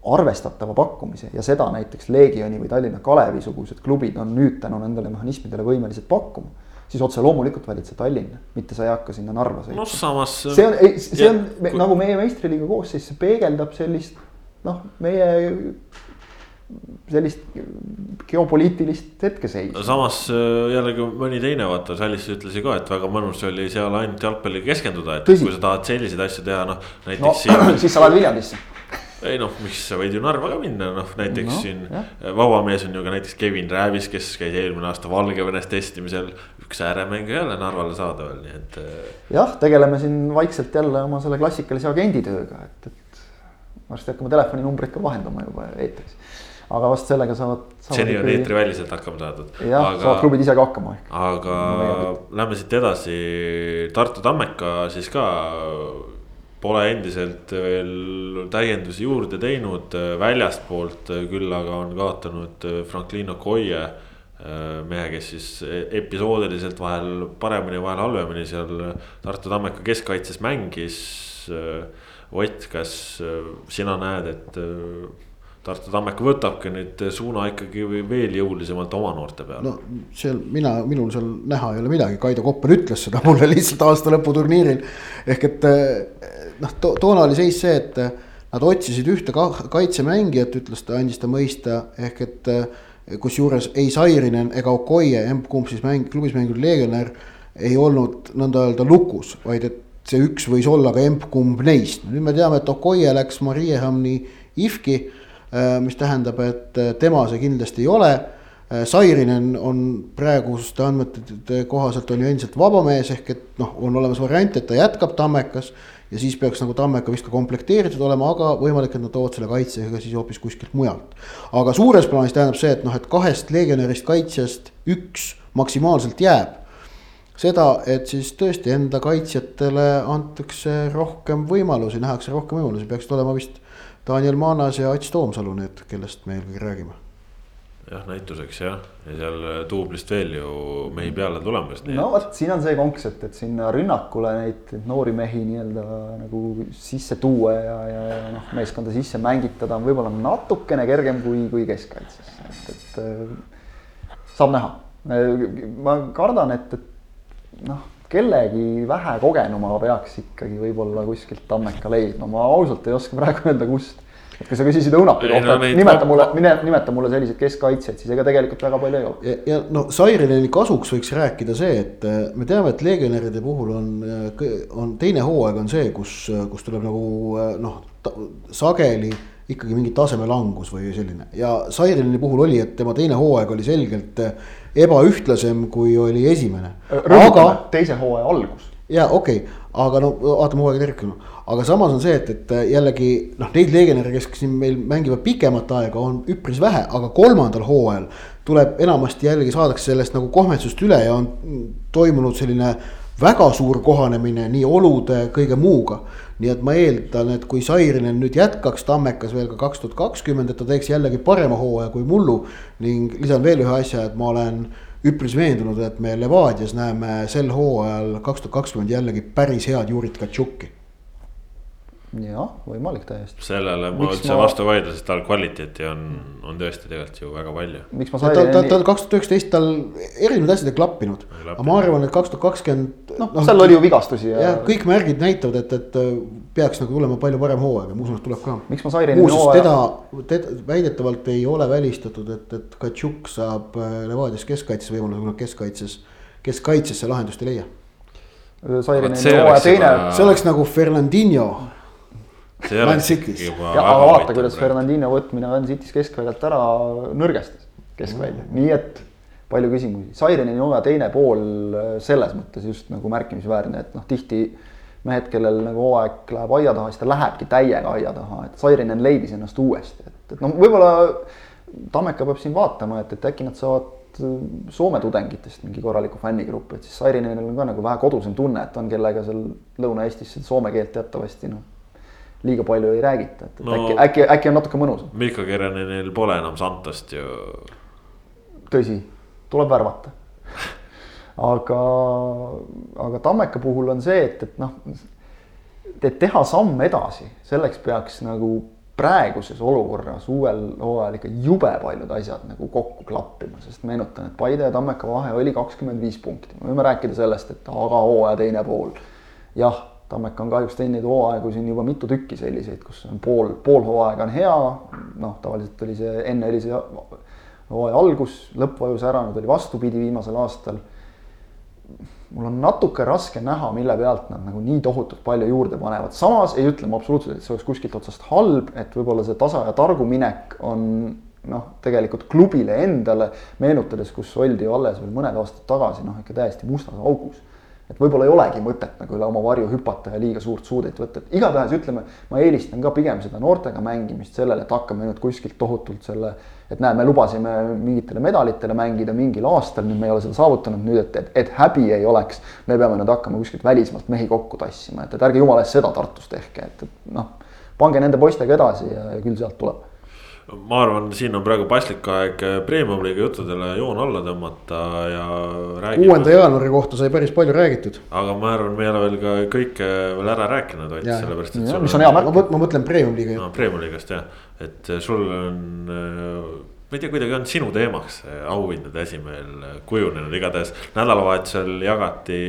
arvestatava pakkumise ja seda näiteks Leegioni või Tallinna Kalevi sugused klubid on nüüd tänu nendele mehhanismidele võimelised pakkuma. siis otse loomulikult valid sa Tallinna, mitte sa ei hakka sinna Narva sõitma.
noh, samas.
see on, see on ja, kui... nagu meie meistriliiga koosseis, see peegeldab sellist noh, meie sellist geopoliitilist hetkeseisu.
samas äh, jällegi mõni teine vaata, Salis ütles ka, et väga mõnus oli seal ainult jalgpallile keskenduda, et Tõsi. kui sa tahad selliseid asju teha, noh näiteks no,
siin. siis sa lähed Viljandisse
ei noh, miks sa võid ju Narva ka minna, noh näiteks no, siin jah. vabamees on ju ka näiteks Kevin Räävis, kes käis eelmine aasta Valgevenes testimisel. üks ääremängija jälle Narvale saada veel, nii et. Äh,
jah, tegeleme siin vaikselt jälle oma selle klassikalise agenditööga, et, et varsti hakkame telefoninumbreid ka vahendama juba eetris aga vast sellega saavad, saavad.
seni on eetriväliselt hakkama saadud.
jah aga..., saavad klubid ise ka hakkama
aga lähme siit edasi, Tartu Tammeka siis ka pole endiselt veel täiendusi juurde teinud väljastpoolt, küll aga on kaotanud Franklin Okoye mehe, kes siis episoodiliselt vahel paremini, vahel halvemini seal Tartu Tammeka keskkaitses mängis. Ott, kas sina näed, et Tartu Tammeka võtabki nüüd suuna ikkagi veel jõulisemalt oma noorte peale.
no seal mina, minul seal näha ei ole midagi, Kaido Koppel ütles seda mulle lihtsalt aasta lõpu turniiril. ehk et noh to,, toona oli seis see, et nad otsisid ühte kaitsemängijat, ütles ta, andis ta mõista, ehk et eh, kusjuures ei Sairinen ega Okoye, emb-kumb siis mäng, klubis mänginud legionär, ei olnud nõnda öelda lukus, vaid et see üks võis olla ka emb-kumb neist. nüüd me teame, et Okoye läks Mariehamni IFK-i Äh, mis tähendab, et äh, tema see kindlasti ei ole. Sairinen on praeguste andmete kohaselt on ju endiselt vabamees ehk et noh, on olemas variant, et ta jätkab Tammekas. Ja siis peaks nagu Tammeka vist ka komplekteeritud olema, aga võimalik, et nad toovad selle kaitsega siis hoopis kuskilt mujalt. aga suures plaanis tähendab see, et noh, et kahest legionärist kaitsjast üks maksimaalselt jääb seda, et siis tõesti enda kaitsjatele antakse rohkem võimalusi, nähakse rohkem võimalusi, peaksid olema vist Daniel Maanas ja Ats Toomsalu, need, kellest me eelkõige räägime.
Jah, näituseks jah, ja seal duublist veel ju mehi peale tulemas.
no vot, siin on see konks, et, et sinna rünnakule neid noori mehi nii-öelda nagu sisse tuua ja, ja, ja noh, meeskonda sisse mängitada on võib-olla natukene kergem kui, kui keskkaitses, et, et äh, saab näha. ma kardan, et, et noh kellegi vähe kogenuma peaks ikkagi võib-olla kuskilt Tammeka leidma, ma ausalt ei oska praegu öelda, kust. Et kui sa küsisid Õunapi kohta no,, et nimeta mulle, mine nimeta mulle selliseid keskkaitsjaid, siis ega tegelikult väga palju ei ole.
ja, ja no Sairileni kasuks võiks rääkida see, et äh, me teame, et legionäride puhul on, äh, on teine hooaeg on see, kus, kus tuleb nagu äh, noh, sageli ikkagi mingi taseme langus või selline ja Sairileni puhul oli, et tema teine hooaeg oli selgelt ebaühtlasem, kui oli esimene.
aga teise hooaja algus.
ja okei okay., aga no vaatame hooaega tervikuna, aga samas on see, et, et jällegi noh, neid legionäre, kes siin meil mängivad pikemat aega, on üpris vähe, aga kolmandal hooajal tuleb enamasti jällegi saadakse sellest nagu kohmetsust üle ja on toimunud selline väga suur kohanemine nii olude, kõige muuga nii et ma eeldan, et kui Sairinen nüüd jätkaks Tammekas veel ka kaks tuhat kakskümmend, et ta teeks jällegi parema hooaja kui mullu. ning lisan veel ühe asja, et ma olen üpris veendunud, et me Levadias näeme sel hooajal kaks tuhat kakskümmend jällegi päris head Jurit Katšuki
jah, võimalik täiesti.
sellele ma üldse ma... vastu ei vaidle, sest tal kvaliteeti on, on tõesti tegelikult ju väga palju.
miks tal, tal, tal kaks tuhat üheksateist tal erinevad asjad ei klappinud, aga ma arvan, et kaks tuhat kakskümmend.
noh no,, seal oli ju vigastusi
ja. jah, kõik märgid näitavad, et, et äh, peaks nagu tulema palju parem hooaeg ja ma usun, et tuleb ka.
miks ma Sairini
muuseas hooaja... teda, teda väidetavalt ei ole välistatud, et, et Katšuk saab äh, Levadias keskkaitses võimaluse, kui nad keskkaitses, keskkaitsesse lahendust ei leia.
Sairini hooaja teine.
see oleks nagu Fernandinho
Man City's.
aga vaata, kuidas Fernandino võtmine Man City's keskväljalt ära nõrgestas keskvälja mm., nii et palju küsimusi. Sairini hooaja teine pool äh, selles mõttes just nagu märkimisväärne, et noh, tihti mehed, kellel nagu hooaeg läheb aia taha, siis ta lähebki täiega aia taha, et Sairinen leidis ennast uuesti, et, et noh, võib-olla Tammeka peab siin vaatama, et, et äkki nad saavad äh, Soome tudengitest mingi korraliku fännigrupi, et siis Sairinenil on ka nagu vähe kodusem tunne, et on kellega seal Lõuna-Eestis soome keelt teatavasti noh liiga palju ei räägita, et, et no, äkki, äkki, äkki on natuke mõnusam.
Mihkel Kerenenil pole enam Santost ju.
tõsi, tuleb värvata aga, aga Tammeka puhul on see, et, et noh, et teha samm edasi, selleks peaks nagu praeguses olukorras uuel hooajal ikka jube paljud asjad nagu kokku klappima, sest meenutan, et Paide ja Tammeka vahe oli kakskümmend viis punkti, me võime rääkida sellest, et aga hooaja teine pool. jah, Tammeka on kahjuks teinud hooaegu siin juba mitu tükki selliseid, kus on pool, pool hooaega on hea, noh, tavaliselt oli see, enne oli see hooaja algus, lõpp vajus ära, nüüd oli vastupidi viimasel aastal. Mul on natuke raske näha, mille pealt nad nagu nii tohutult palju juurde panevad, samas ei ütle ma absoluutselt, et see oleks kuskilt otsast halb, et võib-olla see tasa ja targu minek on noh, tegelikult klubile endale meenutades, kus oldi ju alles veel mõned aastad tagasi noh, ikka täiesti mustas augus et võib-olla ei olegi mõtet nagu üle oma varju hüpata ja liiga suurt suudet võtta, et igatahes ütleme, ma eelistan ka pigem seda noortega mängimist sellele, et hakkame nüüd kuskilt tohutult selle, et näe, me lubasime mingitele medalitele mängida mingil aastal, nüüd me ei ole seda saavutanud, nüüd et, et, et häbi ei oleks, me peame nüüd hakkama kuskilt välismaalt mehi kokku tassima, et, et ärge jumala eest seda Tartus tehke, et, et noh, pange nende poistega edasi ja, ja küll sealt tuleb
ma arvan, siin on praegu paslik aeg premium-liiga juttudele joon alla tõmmata ja.
kuuenda jaanuari kohta sai päris palju räägitud.
aga ma arvan, me ei ole veel ka kõike veel ära rääkinud, vaid sellepärast,
et. mis on hea märk.
ma mõtlen premium-liiga
no,. Premium-liigast jah, et sul on ma ei tea, kuidagi on sinu teemaks auhindade esimehel kujunenud, igatahes nädalavahetusel jagati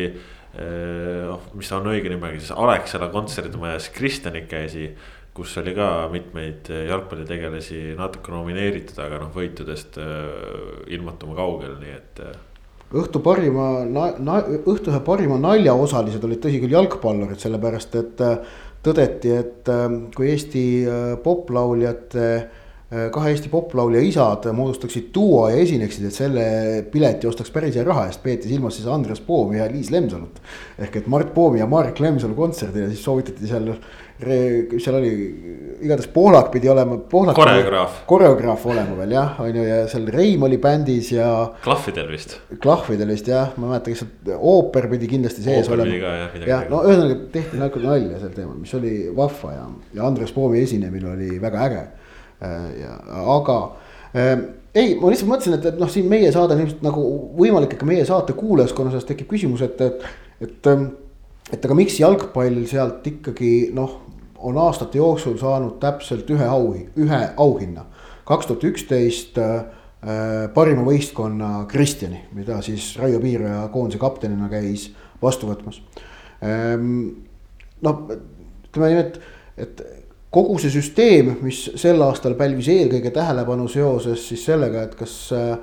noh, mis on õige nimega siis Alexela kontserdimajas Kristjani käsi kus oli ka mitmeid jalgpallitegelasi natuke nomineeritud, aga noh, võitudest äh, ilmutama kaugel, nii et. Äh.
õhtu parima, õhtu ühe parima naljaosalised olid tõsi küll jalgpallurid, sellepärast et äh, tõdeti, et kui Eesti poplauljate kahe Eesti poplaulja isad moodustaksid duo ja esineksid, et selle pileti ostaks päris hea raha eest, peeti silmas siis Andres Poomi ja Liis Lemsalut. ehk et Mart Poomi ja Marek Lemsalu kontserdile siis soovitati seal seal oli, igatahes Pohlak pidi olema.
koreograaf.
koreograaf olema veel jah, on ju, ja seal Reim oli bändis ja.
klahvidel vist.
klahvidel vist jah, ma ei mäleta, kas seal ooper pidi kindlasti sees
ooper
olema.
jah,
jah, no ühesõnaga tehti natuke nalja sel teemal, mis oli vahva ja, ja Andres Poomi esinemine oli väga äge. Äh, ja, aga äh, ei, ma lihtsalt mõtlesin, et, et noh, siin meie saade on ilmselt nagu võimalik, et ka meie saate kuulajaskonna seas tekib küsimus, et, et, et et aga miks jalgpall sealt ikkagi noh, on aastate jooksul saanud täpselt ühe au, ühe auhinna. kaks tuhat üksteist äh, parima võistkonna Kristjani, mida siis Raio Piiraja koondise kaptenina käis vastu võtmas ähm,. noh, ütleme nii, et, et kogu see süsteem, mis sel aastal pälvis eelkõige tähelepanu seoses siis sellega, et kas äh,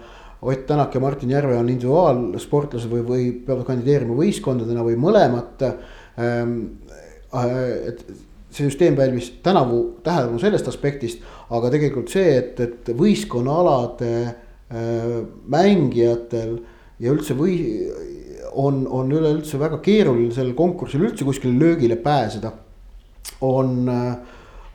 Ott Tänak ja Martin Järve on individuaalsportlased või, või peavad kandideerima võistkondadena või mõlemat ähm,. Äh, et see süsteem pälvis tänavu tähelepanu sellest aspektist, aga tegelikult see, et, et võistkonnaalade äh, mängijatel ja üldse või on, on üleüldse väga keeruline sellel konkursil üldse kuskile löögile pääseda. on äh,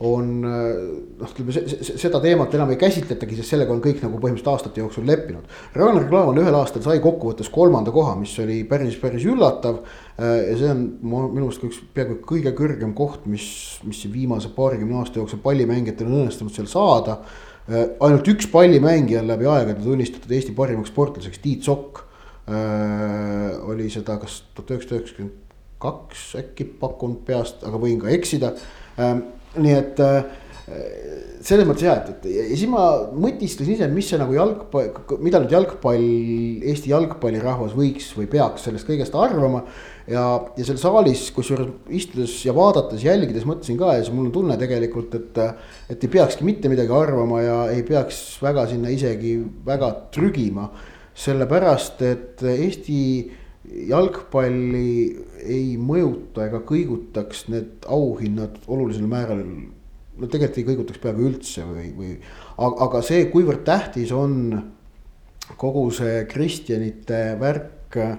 on noh, ütleme seda teemat enam ei käsitletagi, sest sellega on kõik nagu põhimõtteliselt aastate jooksul leppinud. Ragnar Klavan ühel aastal sai kokkuvõttes kolmanda koha, mis oli päris, päris üllatav. ja see on minu arust üks peaaegu kõige kõrgem koht, mis, mis viimase paarikümne aasta jooksul pallimängijatel on õnnestunud seal saada. ainult üks pallimängija on läbi aegade tunnistatud Eesti parimaks sportlaseks, Tiit Sokk. oli seda kas tuhat üheksasada üheksakümmend kaks äkki pakkunud peast, aga võin ka eksida nii et äh, selles mõttes jah, et, et ja siis ma mõtisklesin ise, mis see nagu jalgpall, mida nüüd jalgpall, Eesti jalgpallirahvas võiks või peaks sellest kõigest arvama. ja, ja seal saalis, kusjuures istudes ja vaadates, jälgides mõtlesin ka ja siis mul on tunne tegelikult, et. et ei peakski mitte midagi arvama ja ei peaks väga sinna isegi väga trügima. sellepärast, et Eesti jalgpalli ei mõjuta ega kõigutaks need auhinnad olulisel määral. no tegelikult ei kõigutaks peaaegu üldse või, või aga, see, kuivõrd tähtis on kogu see kristjanite värk äh,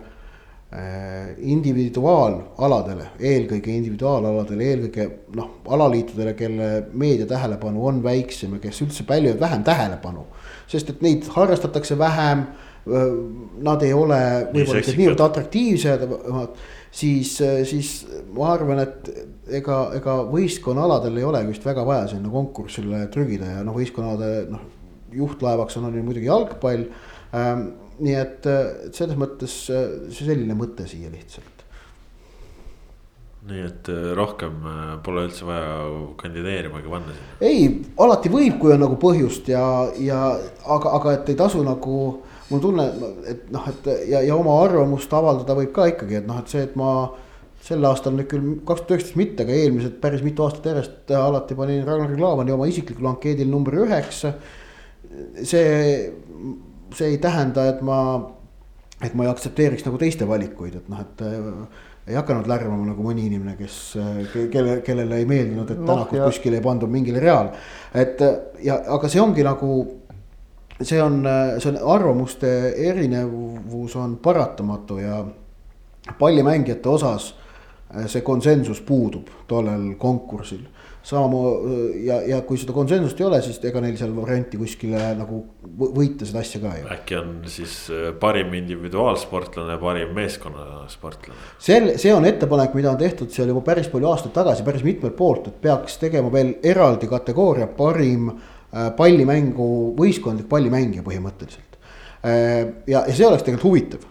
individuaalaladele, eelkõige individuaalaladele, eelkõige noh, alaliitudele, kelle meedia tähelepanu on väiksem ja kes üldse pälvivad vähem tähelepanu. sest et neid harrastatakse vähem nad ei ole võib-olla niivõrd atraktiivsed, siis, siis ma arvan, et ega, ega võistkonnaaladel ei olegi vist väga vaja sinna konkursile trügida ja noh, võistkonnaalade noh, juhtlaevaks on, on ju muidugi jalgpall ähm,. nii et, et selles mõttes see selline mõte siia lihtsalt
nii et äh, rohkem äh, pole üldse vaja kandideerimagi panna sinna.
ei, alati võib, kui on nagu põhjust ja, ja aga, aga et ei tasu nagu. Mul tunne, et noh, et ja, ja oma arvamust avaldada võib ka ikkagi, et noh, et see, et ma sel aastal nüüd küll kaks tuhat üheksateist mitte, aga eelmised päris mitu aastat järjest alati panin Ragnar Klavani oma isiklikul ankeedil number üheksa. see, see ei tähenda, et ma, et ma ei aktsepteeriks nagu teiste valikuid, et noh, et ei hakanud lärmama nagu mõni inimene, kes, kelle, kellele ei meeldinud, et Tänakut no, kuskile ei pandud mingile reale. et ja, aga see ongi nagu, see on, see on arvamuste erinevus on paratamatu ja pallimängijate osas see konsensus puudub tollel konkursil samamoodi ja, ja kui seda konsensust ei ole, siis ega neil seal varianti kuskile nagu võita seda asja ka ei ole.
äkki on siis äh, parim individuaalsportlane, parim meeskonnasportlane?
sel, see on ettepanek, mida on tehtud seal juba päris palju aastaid tagasi, päris mitmelt poolt, et peaks tegema veel eraldi kategooria parim äh, pallimängu, võistkondlik pallimängija põhimõtteliselt. Äh, ja, ja see oleks tegelikult huvitav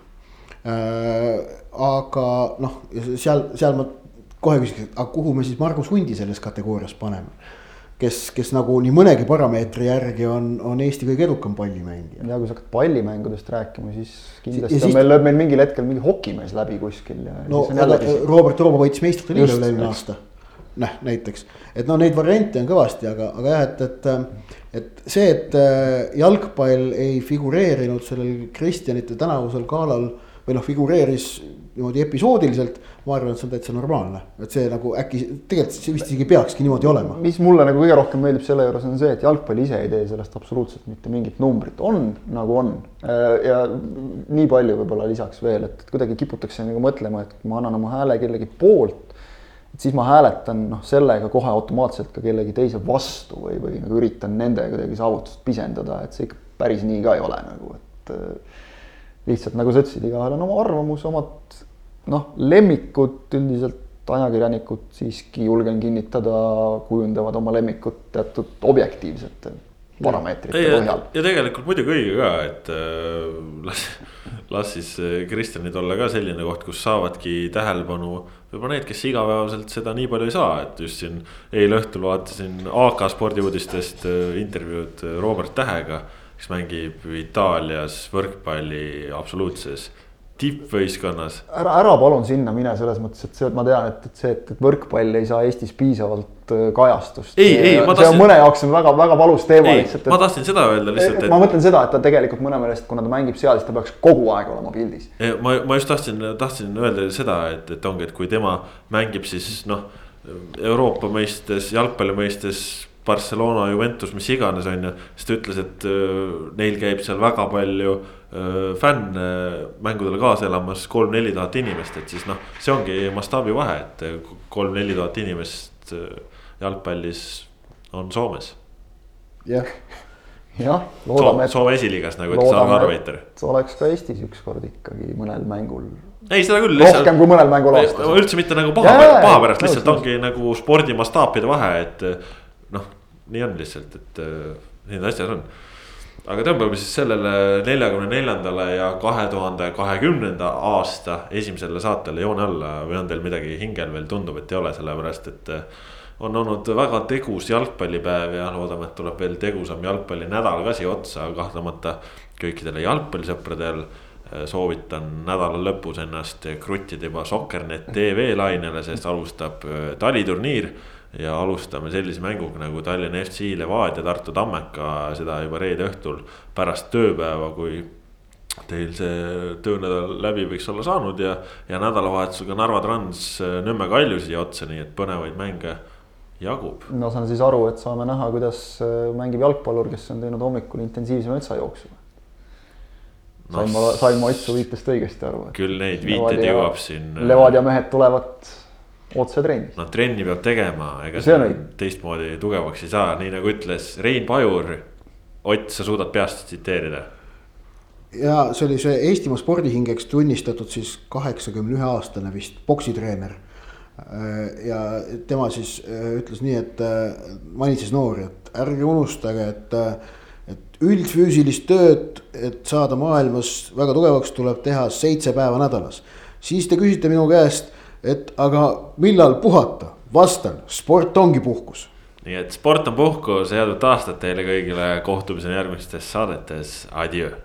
aga noh, seal, seal ma kohe küsiks, et aga kuhu me siis Margus Hundi selles kategoorias paneme? kes, kes nagu nii mõnegi parameetri järgi on, on Eesti kõige edukam pallimängija.
ja kui sa hakkad pallimängudest rääkima, siis kindlasti ja siis... meil lööb meil mingil hetkel mingi hokimees läbi kuskil
no aga Robert Roobo võitis meistrite liiga üle-eelmine aasta. Noh, näiteks, et no neid variante on kõvasti, aga, aga jah, et, et, et see, et äh, jalgpall ei figureerinud sellel Kristjanite tänavusel galal või noh, figureeris niimoodi episoodiliselt, ma arvan, et see on täitsa normaalne, et see nagu äkki tegelikult see vist isegi peakski niimoodi olema.
mis mulle nagu kõige rohkem meeldib selle juures on see, et jalgpall ise ei tee sellest absoluutselt mitte mingit numbrit, on nagu on. ja nii palju võib-olla lisaks veel, et kuidagi kiputakse nagu mõtlema, et ma annan oma hääle kellegi poolt, et siis ma hääletan noh, sellega kohe automaatselt ka kellegi teise vastu või, või nagu üritan nende kuidagi saavutust pisendada, et see ikka päris nii ka ei ole nagu, et lihtsalt nagu sa ütlesid, igaühel on oma arvamus, omad noh, lemmikud üldiselt ajakirjanikud siiski julgen kinnitada, kujundavad oma lemmikut teatud objektiivsete parameetrite põhjal.
ja tegelikult muidugi õige ka, et äh, las, las siis äh, Kristjanid olla ka selline koht, kus saavadki tähelepanu võib-olla need, kes igapäevaselt seda nii palju ei saa, et just siin eile õhtul vaatasin AK spordiuudistest äh, intervjuud Robert Tähega, kes mängib Itaalias võrkpalli absoluutses tippvõistkonnas.
ära, ära palun sinna mine selles mõttes, et see, ma tean, et, et see, et, et võrkpall ei saa Eestis piisavalt äh, kajastust.
ei, ei, ma
tahtsin. see on mõne jaoks on väga-väga valus teema
lihtsalt. ma tahtsin seda öelda lihtsalt,
et. ma mõtlen seda, et ta tegelikult mõne meelest, kuna ta mängib seal, siis ta peaks kogu aeg olema pildis.
ma, ma just tahtsin, tahtsin öelda seda, et, et ongi, et kui tema mängib siis noh, Euroopa mõistes, jalgpalli mõistes Barcelona, Juventus, mis iganes, on ju. siis ta ütles, et äh, neil käib seal väga palju äh, fänne mängudele kaasa elamas, kolm-neli tuhat inimest, et siis noh, see ongi mastaabi vahe, et äh, kolm-neli tuhat inimest jalgpallis on Soomes.
jah, jah, loodame
so,. Soome esiliigas, nagu ütles Arvo Arveiter.
oleks ka Eestis ükskord ikkagi mõnel mängul
ei, seda küll.
rohkem kui mõnel mängul aastas.
üldse mitte nagu paha, paha pärast, lihtsalt ongi nagu spordi mastaapide vahe, et nii on lihtsalt, et äh, need asjad on. aga tõmbame siis sellele neljakümne neljandale ja kahe tuhande kahekümnenda aasta esimesele saatele joone alla või on teil midagi hingel veel, tundub, et ei ole, sellepärast et äh, on olnud väga tegus jalgpallipäev ja loodame, et tuleb veel tegusam jalgpallinädal ka siia otsa, kahtlemata kõikidele jalgpallisõpradel äh, soovitan nädala lõpus ennast kruttida juba Soccernet tv lainele, sest alustab taliturniir ja alustame sellise mänguga nagu Tallinna FC Levadia Tartu Tammeka, seda juba reede õhtul pärast tööpäeva, kui teil see töönädal läbi võiks olla saanud ja, ja nädalavahetusega Narva Trans Nõmme Kalju siia otsa, nii et põnevaid mänge jagub.
ma saan siis aru, et saame näha, kuidas äh, mängib jalgpallur, kes on teinud hommikul intensiivse metsajooksu. sain no, ma, sain ma Otsu viitest õigesti aru?
küll neid viiteid jõuab siin.
Levadia mehed tulevad otsetrennis.
no trenni peab tegema, ega see teistmoodi tugevaks ei saa, nii nagu ütles Rein Pajur. Ott, sa suudad peast tsiteerida?
ja see oli see Eestimaa spordihingeks tunnistatud siis kaheksakümne ühe aastane vist poksitreener. ja tema siis äh, ütles nii, et äh, manitses noori, et ärge unustage, et, äh, et üldfüüsilist tööd, et saada maailmas väga tugevaks, tuleb teha seitse päeva nädalas. siis te küsite minu käest et aga millal puhata, vastan, sport ongi puhkus.
Nii et sport on puhkus, head uut aastat teile kõigile, kohtumiseni järgmistes saadetes, adjöö